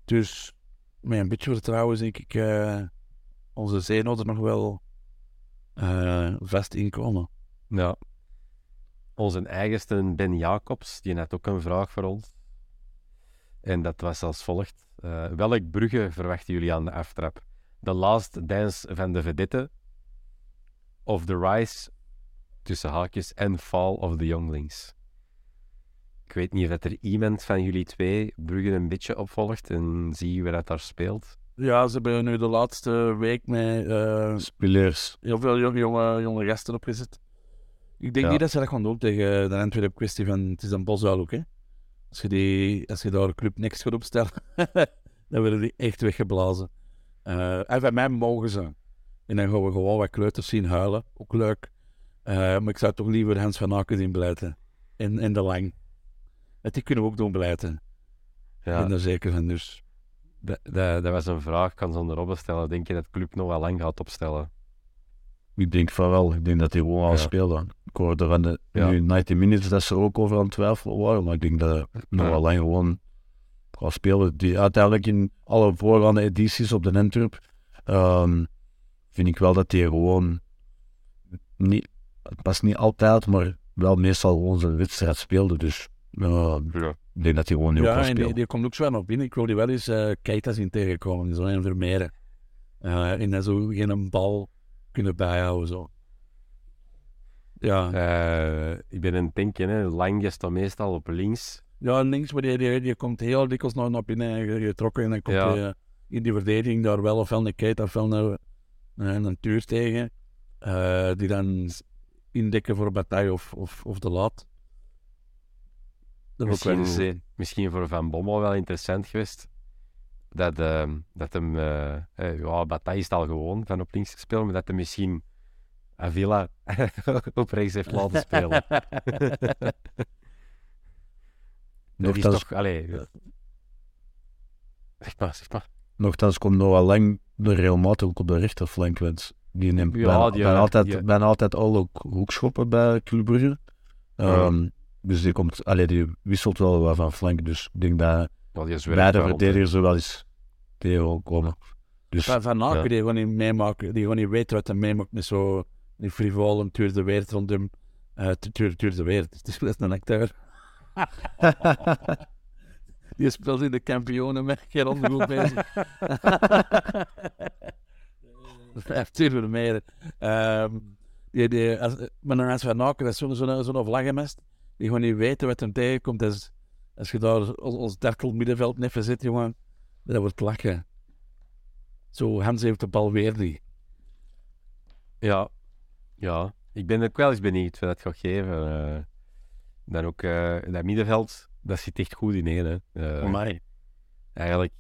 Dus met een beetje vertrouwen denk ik eh, onze Zeno er nog wel eh, vast in komen. Ja. Onze eigenste Ben Jacobs, die had ook een vraag voor ons. En dat was als volgt. Eh, welk Brugge verwachten jullie aan de aftrap? The Last Dance van de Vedette? Of The Rise, tussen haakjes, en Fall of the Younglings? Ik weet niet of er iemand van jullie twee Brugge een beetje opvolgt en zie wie dat daar speelt. Ja, ze hebben nu de laatste week met eh, Spelers. heel veel jonge, jonge, jonge gasten opgezet. Ik denk Ja. niet dat ze dat gaan doen tegen de Antwerp kwestie van het is een bosuil ook. Hè. Als, je die, als je daar Club Next gaat opstellen, dan worden die echt weggeblazen. Eh, en van mij mogen ze. En dan gaan we gewoon wat kleuters zien huilen. Ook leuk. Eh, maar ik zou toch liever Hans van Aken zien. En, en de Lang. Dat die kunnen we ook doen blijten. Ja, ben daar zeker van. Dus dat, dat, dat was een vraag. Ik kan ze onderop stellen. Denk je dat de club nog wel lang gaat opstellen? Ik denk van wel. Ik denk dat hij gewoon al Ja. speelde. Ik hoorde van de Ja. nu 90 minutes dat ze er ook over aan het twijfelen waren. Maar ik denk dat hij nog lang gewoon gaat spelen. Die uiteindelijk in alle voorgaande edities op de Antwerp ehm, vind ik wel dat hij gewoon niet, het was niet altijd, maar wel meestal gewoon zijn wedstrijd speelde. Dus ja, Ja. ik denk dat hij gewoon nu ook Ja, en die, die komt ook zo nog binnen. Ik wil die wel eens eh Keita zien tegenkomen. Zo een Vermeeren. Eh en dan zo geen bal kunnen bijhouden. Zo. Ja, Eh, ik ben het denken, hè. Lang staat meestal op links. ja links, maar die, die, die komt heel dikwijls naar, naar binnen getrokken. En dan komt Ja. hij eh, in die verdediging daar wel ofwel een Keita ofwel een, een, een Tuur tegen. eh, die dan indekken voor Bataille of, of, of de Laat. Dat wel Misschien-. Misschien voor Van Bommel wel interessant geweest. Dat, ehm, dat hem, eh eh, ja, Bataille is het al gewoon van op links te spelen, maar dat hij misschien Avila (laughs) op rechts heeft laten spelen. (laughs) dat is toch, allee, zeg maar, zeg maar. nochtans komt Noah Lang de regelmatig ook op de rechterflank. Want die neemt Ja, bijna, die- bijna altijd, die- bijna altijd al ook hoekschoppen bij Club Brugge. Ehm, Dus die, komt, allee, die wisselt wel wat van flank. Dus ik denk dat Ja, beide wel, verdedigers er wel eens tegen komen. Dus Van, van Aken, Ja. die gewoon niet meemaken, die gewoon niet weet wat hij meemaakt met zo die frivole tuur de weer rond hem. eh tuur, tuur de weer, het is best een acteur. (laughs) die speelt in de kampioenen met geen ondergoed (laughs) bezig. (laughs) Tuur de meer. Ehm, die, die, als, maar dan als van Aken, dat is zo'n zo'n zo'n vlaggenmest, die gewoon niet weten wat hem tegenkomt. Als, als je daar ons, ons derkel middenveld neffen zit, jongen, dat wordt lachen. Zo, Hans heeft de bal weer niet. Ja, ja. Ik ben ook wel eens benieuwd wat dat gaat geven. eh. dan ook eh, dat middenveld, dat zit echt goed in één. Hè. Eh, mij. eigenlijk,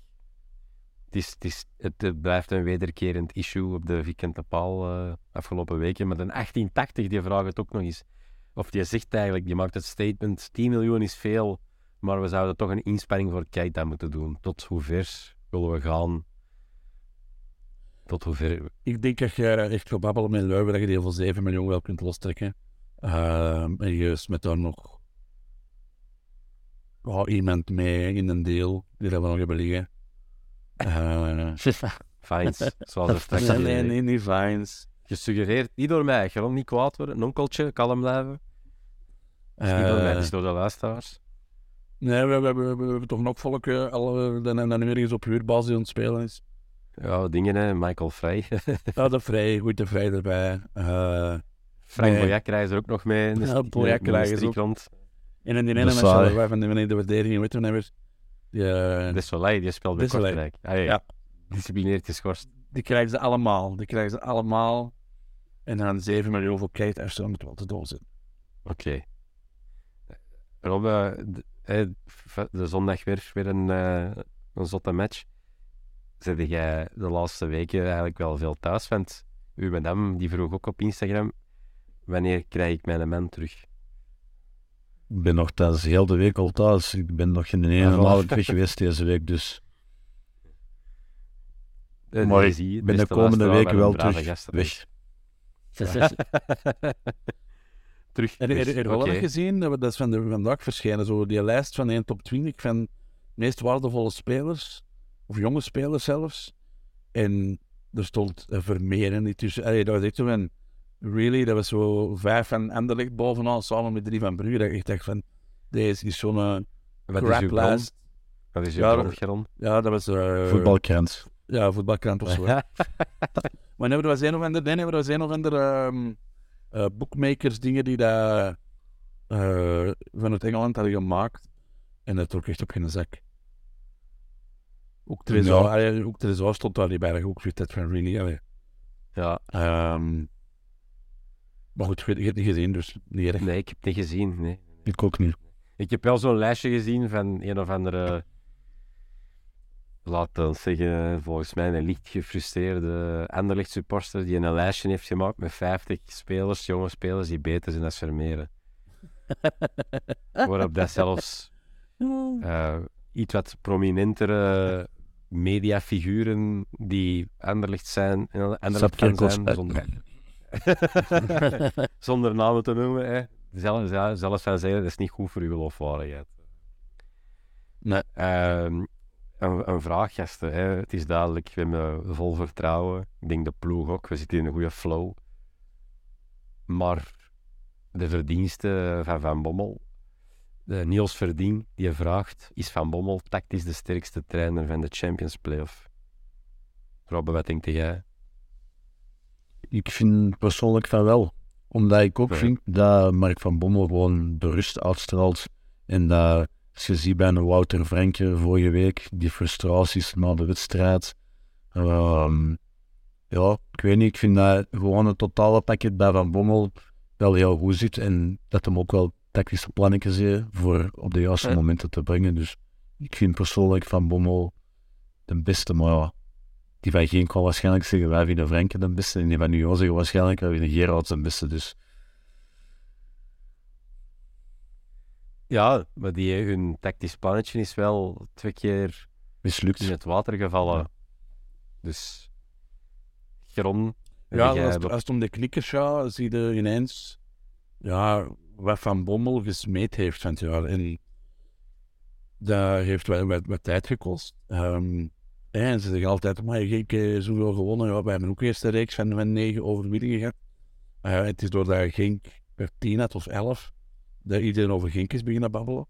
het, is, het, is, het, het blijft een wederkerend issue op de vierkante paal afgelopen weken. Maar de 1880, die vraagt het ook nog eens. Of die zegt eigenlijk, die maakt het statement, 10 miljoen is veel, maar we zouden toch een inspanning voor Keita moeten doen. Tot hoe ver willen we gaan? Tot hoe ver... Ik denk dat je echt gaat babbelen met Leuven, dat je die voor 7 miljoen wel kunt lostrekken. Ehm en je met daar nog ja, iemand mee in een deel die dat we nog hebben liggen. Eh, (laughs) (laughs) Fines, zoals er straks nee, nee, nee, niet Vines. gesuggereerd. Niet door mij, gewoon niet kwaad worden. Een onkeltje, kalm blijven. Is niet door mij, het is door de luisteraars. Nee, we, we, we, we hebben toch nog volk uh, al, dan, dan nu ergens op huurbasis aan het spelen is. Ja, dingen hè, Michael Vrij. (laughs) Ja, de Vrij, goed de Vrij erbij. Eh, Frank Nee. Boyak rijdt er ook nog mee. de- Ja, rijdt streek ook. rond. en in die ene wij van de meneer de verdediging, weet je weer? Die, eh, De Soleil, die speelt bij De Soleil. Kortrijk. Ah, ja. Disciplineerd geschorst. Die krijgen ze allemaal. Die krijgen ze allemaal. En dan 7 miljoen voor Kate Ashton moet wel te doorzetten. Oké. Rob, eh, de, de zondag weer, weer een, eh, een zotte match. Zit jij de laatste weken eigenlijk wel veel thuis? Want uw madame die vroeg ook op Instagram: wanneer krijg ik mijn man terug? Ik ben nog thuis, heel de week al thuis. Ik ben nog geen ene Ah, weg geweest deze week, dus (laughs) Eh, Maar ik ben de beste komende weken wel terug weg. (laughs) (laughs) terug. En heb dus, je wel gezien, dat is van de, vandaag verschenen, zo die lijst van 1 top 20 van de meest waardevolle spelers, of jonge spelers zelfs. En er stond uh, Vermeeren niet tussen. Allee, dat was echt zo van, really, dat was zo vijf van Anderlecht bovenaan, samen met drie van Brugge. Dat ik echt dacht van, deze is zo'n uh, Wat is crap lijst. Wat is uw Ja? Ja, dat was... eh, voetbalkrant. Ja, voetbalkrant of zo. (laughs) Maar er was een of ander, nee, er was een of ander ehm, eh, bookmakers dingen die dat eh, vanuit Engeland hadden gemaakt. En dat trok echt op geen zak. Ook Trezor, Ja. ook Trezor stond daar niet bij. Ook had van really, allee. ja, Ehm, maar goed, je hebt het niet gezien, dus niet erg. nee, ik heb het niet gezien. Nee. Ik ook niet. Ik heb wel zo'n lijstje gezien van een of andere, laten we zeggen, volgens mij een licht gefrustreerde Anderlecht supporter die een lijstje heeft gemaakt met 50 spelers, jonge spelers die beter zijn dan Vermeeren. (laughs) Waarop dat zelfs eh, iets wat prominentere mediafiguren die Anderlecht zijn, en Anderlecht zijn, zonder, (laughs) zonder namen te noemen, hè. Zelf, zelfs van zeggen, dat is niet goed voor uw geloofwaardigheid. Nee. Ehm, een, een vraag, gasten. Hè. Het is duidelijk, we hebben vol vertrouwen. Ik denk de ploeg ook. We zitten in een goede flow. Maar de verdiensten van Van Bommel. De Niels Verdien, die vraagt: Is Van Bommel tactisch de sterkste trainer van de Champions Playoff? Robbe, wat denk jij? Ik vind persoonlijk van wel. Omdat ik ook Ja. vind dat Mark van Bommel gewoon de rust uitstraalt. En dat, als je ziet bij een Wouter Franke vorige week, die frustraties na de wedstrijd. ehm, ja, ik weet niet, ik vind dat gewoon het totale pakket bij Van Bommel wel heel goed zit. En dat hem ook wel tactische plannetjes heeft voor op de juiste Ja. momenten te brengen. Dus ik vind persoonlijk Van Bommel de beste, maar ja, die van Geen kan waarschijnlijk zeggen, wij vinden Franke de beste. En die van Union zeggen waarschijnlijk, wij vinden Gerard de beste. Dus Ja, maar die, hun tactisch plannetje is wel twee keer mislukt. in het water gevallen. Ja. Dus, Gron, Ja, als, het- dat- als het om de knikkers gaat, zie je ineens ja, wat Van Bommel gesmeed heeft van het jaar. En dat heeft wel wat, wat tijd gekost. Ehm, en ze zeggen altijd, maar je hebt zoveel gewonnen. Ja, wij hebben ook eerst een reeks van, van negen overwinningen gehad. Eh, het is doordat Genk per tien had of elf, dat iedereen over Genk is beginnen babbelen.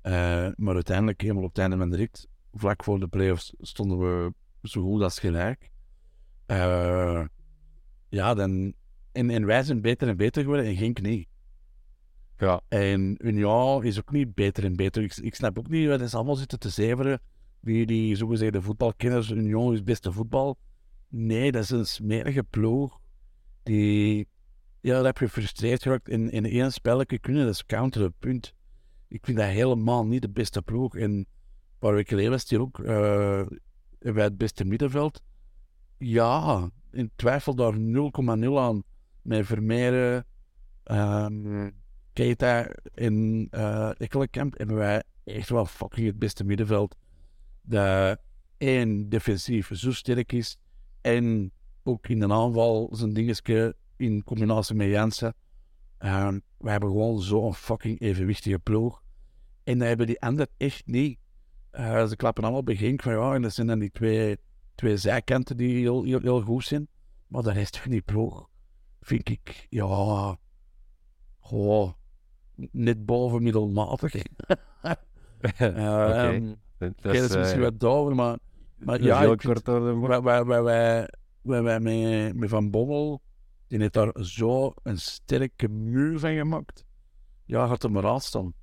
Eh, maar uiteindelijk, helemaal op het einde van de rit, vlak voor de play-offs, stonden we zo goed als gelijk. Eh, ja, dan... En, en wij zijn beter en beter geworden en Genk niet. Ja, En Union is ook niet beter en beter. Ik, ik snap ook niet, wat ze allemaal zitten te zeveren. Die, die zogezegde voetbalkenners, Union is beste voetbal. Nee, dat is een smerige ploeg. Die, ja, dat heb je gefrustreerd geraakt. In, in één spelletje kunnen, dat is counteren, punt. Ik vind dat helemaal niet de beste ploeg. En een paar weken geleden was die ook eh, bij het beste middenveld. Ja, in twijfel daar 0,0 aan. Met Vermeeren, ehm, Keita en eh Ekkelenkamp hebben wij echt wel fucking het beste middenveld. Dat één defensief zo sterk is en ook in de aanval zijn dingetje in combinatie met Jansen. Ehm wij hebben gewoon zo'n fucking evenwichtige ploeg. En dat hebben die anderen echt niet. Eh, ze klappen allemaal Genk van ja, en dat zijn dan die twee, twee zijkanten die heel, heel, heel goed zijn. Maar de rest van die ploeg vind ik, ja, gewoon net boven middelmatig. Eh, ehm, dat, Oké, dat is eh, misschien wat dover, maar, maar ja, heel ik vind, wij, wij, wij, wij, wij, wij met, met Van Bommel, die heeft daar zo een sterke muur van gemaakt. Ja, gaat er maar aan staan.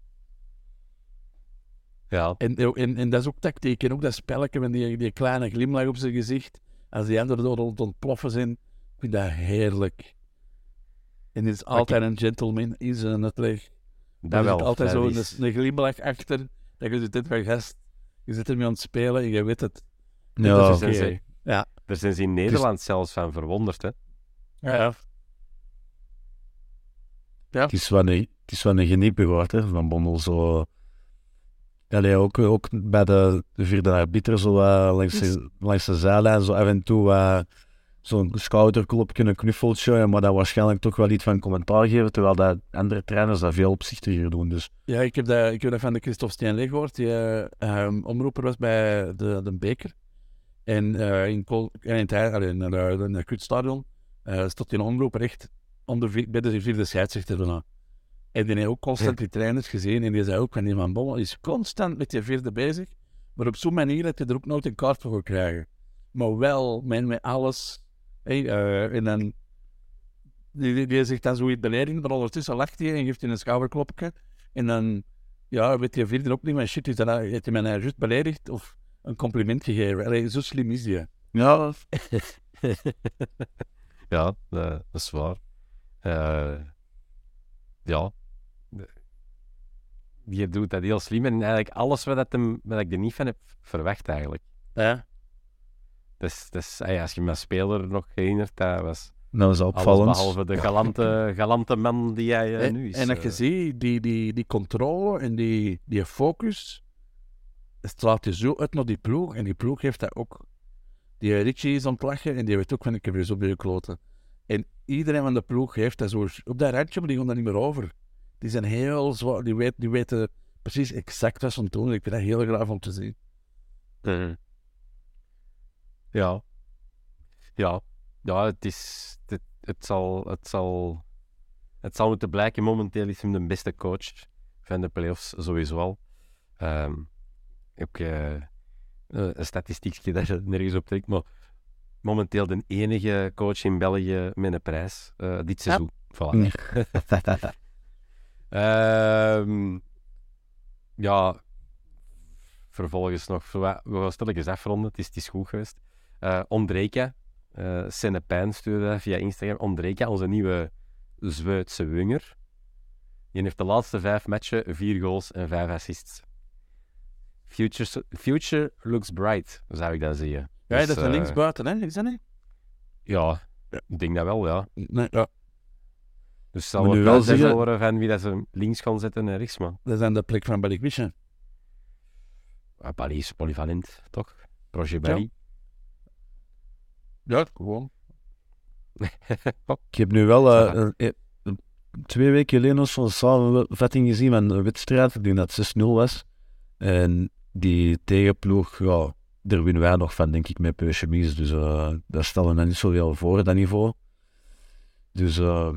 Ja, En, en, en dat is ook tactiek. En ook dat spelletje met die, die kleine glimlach op zijn gezicht. Als die anderen door het ontploffen zijn. Ik vind dat heerlijk. En is altijd een gentleman in zijn uitleg. Dat wel. zit altijd zo een, een glimlach achter. Dat je zit dit van gast. Je zit ermee aan het spelen en je weet het. Ja, Daar zijn ze- Ja. Daar zijn ze in Nederland zelfs van verwonderd, hè. Ja. Het is wel een, het is wel een hè, van Bommel. Zo. Allee, ook, ook bij de, de vierde arbiter, zo eh, langs, de, langs de zijlijn, zo af en toe zo'n schouderklopje, een knuffeltje, ja, maar dat waarschijnlijk toch wel iets van commentaar geven, terwijl dat andere trainers dat veel opzichtiger doen. Dus Ja, ik heb, dat, ik heb dat van de Christophe Steenlee gehoord, die ehm, omroeper was bij de, de Beker. En eh, in, en in, het, in, het- in het Kutstadion eh stond die omroeper echt onder, vi- bij de vierde scheidsrechter daarna. En die heeft ook constant die trainers gezien en die zei ook van die van Bommel is constant met die vierde bezig, maar op zo'n manier dat je er ook nooit een kaart voor gaat krijgen. Maar wel met, met alles. Hey, eh, en dan die, die, die zegt dan zoiets beledigend, maar ondertussen lacht hij en geeft hij een schouderklopje. En dan, ja, weet je vierde ook niet, maar shit, is dat, nou- heeft hij mij nou juist beledigd of een compliment gegeven? Allee, zo slim is die. ja, (laughs) Ja, eh, dat is waar. Eh, ja. De- Je doet dat heel slim. En eigenlijk alles wat, dat hem, wat ik er niet van heb verwacht, eigenlijk. Ja. Dus, dus ja, als je me als speler nog herinnert, dat was dat was alles opvallend. behalve de galante, (laughs) galante man die eh, en, nu is. en dat je eh. ziet, die, die, die controle en die, die focus, het straalt je zo uit naar die ploeg. En die ploeg heeft dat ook. Die Richie is aan het lachen en die weet ook van ik heb weer zo bij kloten. En iedereen van de ploeg heeft dat zo op dat randje, maar die gaan daar niet meer over. Die zijn heel zwaar, die, weet, die weten precies exact wat ze aan doen. Ik vind dat heel graag om te zien. Mhm. Ja. Ja. Ja, het is... Het, zal, het, zal, het zal moeten blijken. Momenteel is hem de beste coach van de playoffs, sowieso al. Ehm ook eh, eh, een statistiekje dat je nergens op trekt, maar momenteel de enige coach in België met een prijs eh, dit seizoen. Voilà. (laughs) Ehm, ja, vervolgens nog, we gaan stilletjes afronden, het is, het is goed geweest. Eh Ondreka, eh Senne Pijn stuurde via Instagram. Ondreka, onze nieuwe Zweedse winger. Die heeft de laatste vijf matchen vier goals en vijf assists. Future, future looks bright, zou ik dan zeggen. Ja, Dus, dat is eh, een linksbuiten, hè? Is dat niet? Ja, ik denk dat wel, ja. Nee, ja. Dus zal Moet wel zeggen- worden van wie dat ze links gaan zetten en rechts, man. Dat is aan de plek van Balikwisha. Ah, Bali is polyvalent, toch? Projet Bali. Ja, gewoon. Ik heb nu wel eh, twee weken geleden nog zo'n samenvatting gezien van een wedstrijd die dat 6-0 was. En die tegenploeg, ja, daar winnen wij nog van, denk ik, met Peuchemies. Dus eh daar stellen we niet zoveel voor, dat niveau. Dus eh,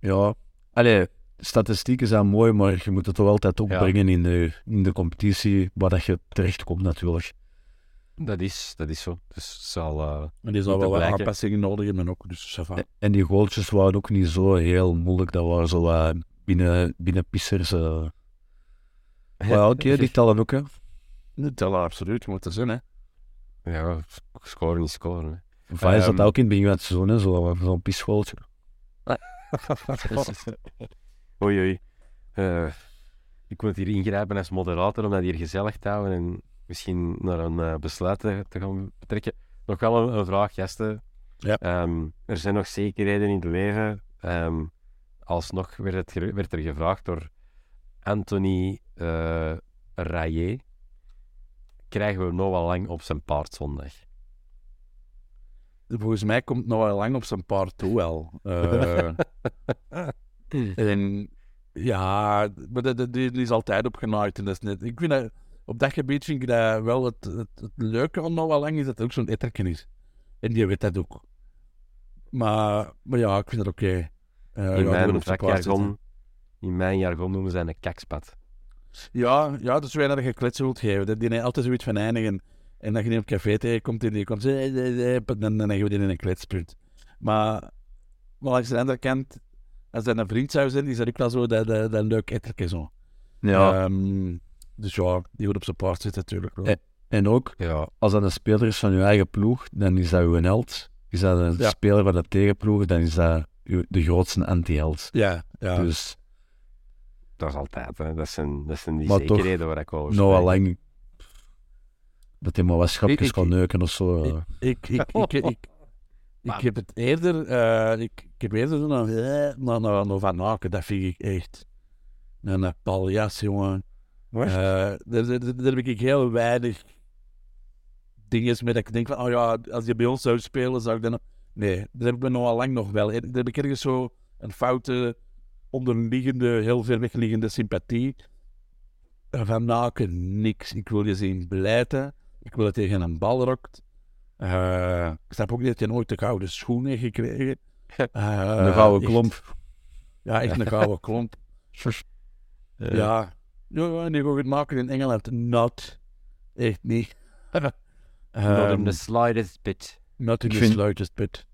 ja, allee, statistieken zijn mooi, maar je moet het toch altijd opbrengen in, de, in de competitie waar dat je terechtkomt natuurlijk. Dat is, dat is zo. Dus het zal... eh, En die zal wel wat aanpassingen nodig hebben ook. Dus. En- En die goaltjes waren ook niet zo heel moeilijk. Dat waren zo eh, binnen, binnen pissers. eh. Maar ja, oké, die tellen ook. Hè. Dat tellen absoluut, je moet er zijn, hè. ja, scoren is scoren. hè. Ehm. zat ook in het begin van het seizoen, hè, zo, zo'n pisgoaltje. (laughs) Oei, oei. Eh, ik moet hier ingrijpen als moderator om dat hier gezellig te houden en misschien naar een eh, besluit te, te gaan betrekken. Nog wel een, een vraag, gasten. Ja. Ehm, er zijn nog zekerheden in het leven. Ehm, alsnog werd, het, ge- werd er gevraagd door Anthony eh Rayet. Krijgen we Noah Lang op zijn paard zondag? Volgens mij komt nog wel lang op zijn paard toe wel. (laughs) Eh, en ja, maar dat, dat- die, die is altijd opgenaaid. En dat is net, ik vind dat, op dat gebied vind ik dat wel het, het, het leuke aan nog wel lang is dat het ook zo'n etterken is. En die weet dat ook. Maar, maar ja, ik vind dat oké. Eh, ja, in, mijn in mijn jargon noemen ze een kakspad. Ja, ja, dat is waar dat je kletsen wilt geven. Dat die altijd zoiets van eindigen. En dat je die op café tegenkomt en die komt zo... eh, eh, eh, Dan, dan leggen we die in een kletspunt. Maar, maar langs de andere kant, als dat een vriend zou zijn, is dat ook wel zo dat, dat, dat leuk etterke zo. Ja. Ehm, dus ja, die moet op zijn paard zitten natuurlijk. wel. En ook, Ja, als dat een speler is van je eigen ploeg, dan is dat uw held. Is dat een Ja. speler van de tegenploeg, dan is dat uw- de grootste anti-held. Ja, ja. Dus Dat is altijd, hè. Dat zijn, dat zijn die Maar toch, zekerheden waar ik over Noah spreek. Lang, dat hij maar wat schapjes kan neuken of zo. Ik, ik, ik, ik, ik, ik heb het eerder, eh, ik, ik heb eerder zo naar, eh, Van Aken, dat vind ik echt een paljas, jongen. Eh, daar, daar, daar heb ik heel weinig dingen mee dat ik denk van, oh ja, als je bij ons zou spelen, zou ik dan... Nee, daar heb ik me Noah Lang nog wel. Daar heb ik ergens zo een foute, onderliggende, heel ver wegliggende sympathie. Van Aken, niks. Ik wil je zien blijten. Ik wil dat je tegen een bal rokt. Eh, ik snap ook niet dat je nooit de gouden schoen heeft gekregen. Eh, een gouden klomp. Ja, echt een gouden (laughs) klomp. Eh, Ja. Ja, die gaan het maken in Engeland. Not. Echt niet. (laughs) Not Ehm, in the slightest bit. not in Ik the vind- slightest bit.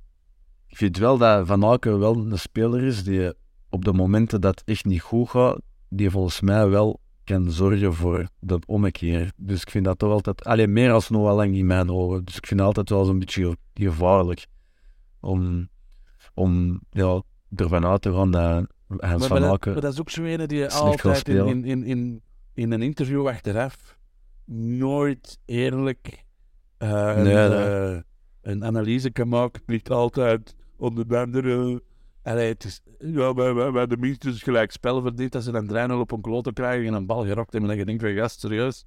Ik vind wel dat Van Aken wel een speler is die op de momenten dat het echt niet goed gaat, die volgens mij wel kan zorgen voor de ommekeer. Dus ik vind dat toch altijd, alleen meer als Noah Lang in mijn ogen. Dus ik vind het altijd wel zo'n beetje gevaarlijk om, om ja, ervan uit te gaan dat Hans Maar, Van dat, Aken... maar dat is ook zo een die je altijd in, in, in, in, in een interview achteraf nooit eerlijk eh, Nee, een, nee. eh, een analyse kan maken. Niet altijd onder de andere. Allee, het is, ja, wij, wij, wij de minstens gelijk spel verdiend als ze dan 3-0 op een klote krijgen en een bal gerokt hebben. En je denkt van, gast, serieus?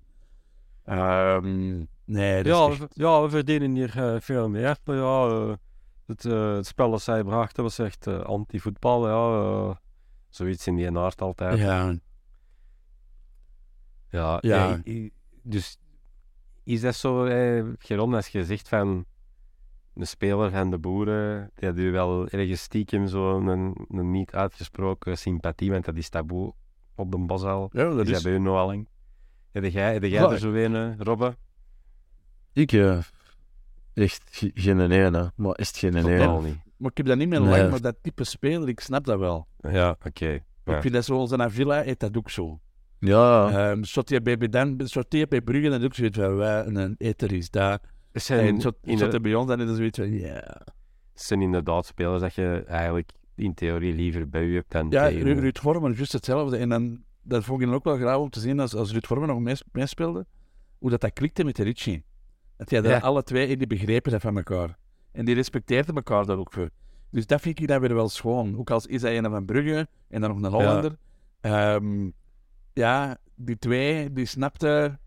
Ehm, nee, dat Ja, is we, echt... ja, we verdienen hier eh, veel meer. Maar ja, eh, het, eh, het spel dat zij brachten was echt anti-voetbal. Ja, zoiets in die aard altijd. Ja, Ja, Ja. ja, dus is dat zo, eh, Geron, als je zegt van een speler van de boeren, die had u wel ergens stiekem zo een, een niet uitgesproken sympathie, want dat is taboe op de bosal. ja, dat Is dat is... bij u nog al lang? Heb jij, heb jij Ja, er zo een, eh, Robbe? Ik, eh, echt ge- geen ene, maar echt geen ene. niet. Maar ik heb dat niet meer Nee. lang, maar dat type speler, ik snap dat wel. Ja, oké. Ja. Ik vind dat zoals een Villa, heet dat ook zo. Ja, Um, Sorteer bij Bedan, sorteer bij Brugge, dat is ook zoiets van, wij, een eter is daar. Zijn, En zo- in sorteer bij ons, dan het zoiets van, ja. er zijn inderdaad spelers dat je eigenlijk in theorie liever bij u hebt dan Ja, tegen. Ruud Vormen, juist hetzelfde. En dan, dat vond ik dan ook wel graag om te zien, als, als Ruud Vormen nog mees- meespeelde, hoe dat, dat klikte met de Ritchie. Dat jij daar Ja. alle twee in die begrepen zijn van elkaar. En die respecteerden elkaar daar ook voor. Dus dat vind ik dan weer wel schoon. Ook als is hij een van Brugge en dan nog een Hollander. Ehm, ja, die twee, die snapten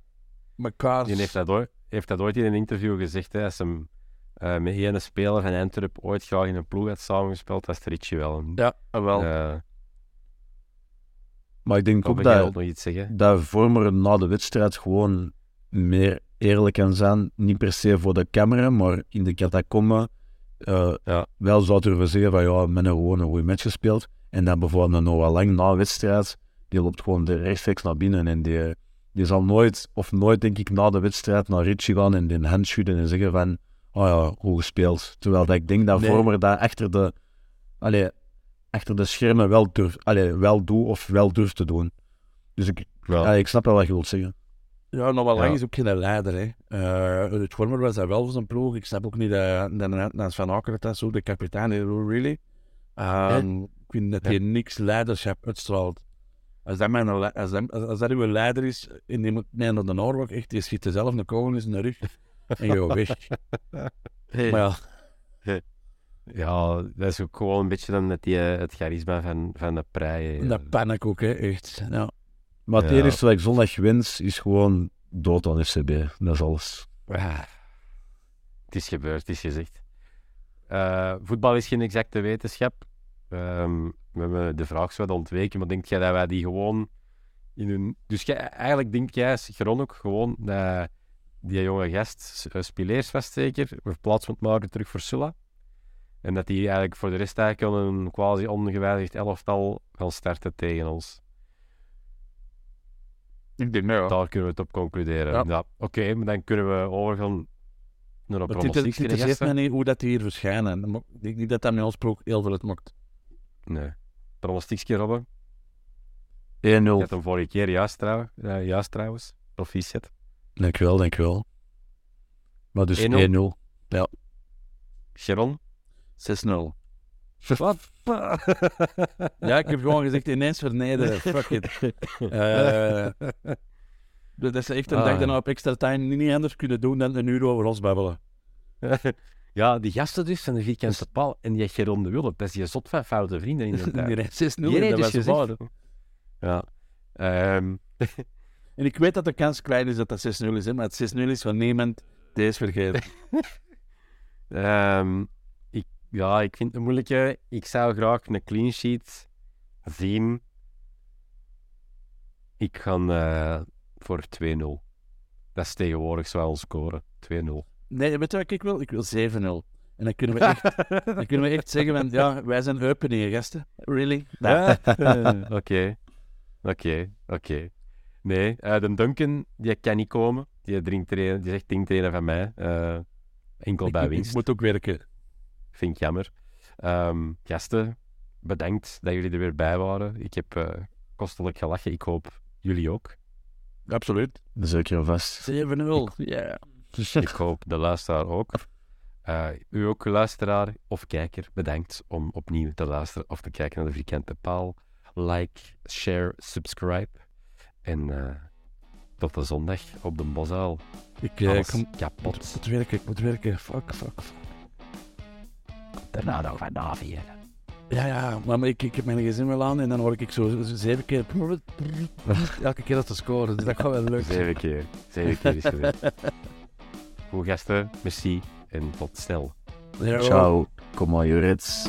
elkaar. Die heeft dat, ooit, heeft dat ooit in een interview gezegd, hè, als hem eh, met ene speler van Antwerp ooit graag in een ploeg had samengespeeld, was het Ritchie wel. Ja, wel. Eh, maar ik denk ook dat, nog iets zeggen? dat Vormer na de wedstrijd gewoon meer eerlijk kan zijn. Niet per se voor de camera, maar in de catacomben eh, Ja. wel zou durven zeggen van ja, men heeft gewoon een goede match gespeeld. En dan bijvoorbeeld een Noah Lang na de wedstrijd, die loopt gewoon de rechtstreeks naar binnen en die, die zal nooit, of nooit denk ik, na de wedstrijd naar Ritchie gaan en die hand schudden en zeggen van oh ja, goed gespeeld. Terwijl dat ik denk dat Nee. Vormer dat achter de, allee, achter de schermen wel, durf, allee, wel doet of wel durft te doen. Dus ik, ja, ik snap wel wat je wilt zeggen. Ja, nog wel lang is ook geen leider. Hè. Eh het Vormer was daar wel voor zijn ploeg. Ik snap ook niet dat dat van Akker dat zo, de kapitein, really. Ehm, Ik vind dat hij niks leiderschap uitstraalt. Als dat, mijn, als, dat, als dat uw leider is in die nee, naar de oorlog, echt, die schiet er zelf een kogel in zijn rug en je weg. (laughs) Maar ja, Ja, dat is ook gewoon een beetje dan met die, eh, het charisma van, van de prei. dat paniek ook, hè, echt. Ja. Maar het Ja. enige wat ik zondag wens, is gewoon dood aan FCB. Dat is alles. Ah, het is gebeurd, het is gezegd. Eh, voetbal is geen exacte wetenschap. Ehm, we hebben de vraag zo wat ontweken, maar denk jij dat wij die gewoon in hun... Dus jij, eigenlijk denk jij, Geron ook, gewoon dat die jonge gast, uh, Spileers was zeker, we plaats moet maken terug voor Sulla. En dat die eigenlijk voor de rest eigenlijk al een quasi ongewijzigd elftal gaan starten tegen ons. Ik denk, nou ja. Daar kunnen we het op concluderen. Ja. Ja. Oké, maar dan kunnen we overgaan naar een Maar het het interesseert mij niet hoe dat die hier verschijnen. Ik denk niet dat dat met ons heel veel het maakt. Nee. Pronostiekje, Robben. 1-0. Je had hem vorige keer juist, trouw, juist trouwens. Proficiat. Dankjewel, dankjewel. Maar dus 1-0. 1-0. Sharon, 6-0. Wat? (laughs) ja, ik heb gewoon gezegd ineens vernederen. Fuck it. Eh, dat is echt een Ah. dag daarna op extra time niet anders kunnen doen dan een uur over ons babbelen. (laughs) ja, die gasten dus van de vierkante paal en die Geron de Wulp, dat is die zot van foute vrienden in de Die reed 6-0 Die en reed dat dus gezegd. Ja. Ehm, (laughs) En ik weet dat de kans klein is dat dat 6-0 is, hè, maar het 6-0 is van niemand deze vergeten. (laughs) ehm, ik, ja, ik vind het een moeilijke. Ik zou graag een clean sheet zien. Ik ga eh, voor 2-0. Dat is tegenwoordig zo ons scoren. 2-0. Nee, weet je wat ik wil? Ik wil 7-0. En dan kunnen we echt, (laughs) dan kunnen we echt zeggen, van, ja, wij zijn openingen, gasten. Really? Ja. (laughs) Oké. Oké, oké. Nee, eh, de Duncan, die kan niet komen. Die, drinkt een- die zegt er een van mij. eh, enkel Ik, bij ik winst. moet ook werken. Vind ik jammer. Ehm, gasten, bedankt dat jullie er weer bij waren. Ik heb eh, kostelijk gelachen. Ik hoop jullie ook. Absoluut. Zeker vast. 7-0. Ja. Ik hoop de luisteraar ook. Eh, u ook, luisteraar of kijker, bedankt om opnieuw te luisteren of te kijken naar de Vierkante Paal. Like, share, subscribe. En eh, tot de zondag op de Bosuil. Ik, ik kom- kapot. moet, moet werken, ik moet werken. Fuck, fuck, fuck. Daarna nog van navieren. Ja, ja, maar ik, ik heb mijn gezin wel aan en dan hoor ik zo, zo zeven keer... Elke keer dat te scoren, dus dat gaat wel lukken. Zeven keer. Zeven keer is geweest. (laughs) Goed gasten, merci en tot snel. Ciao, kom maar, Jurits.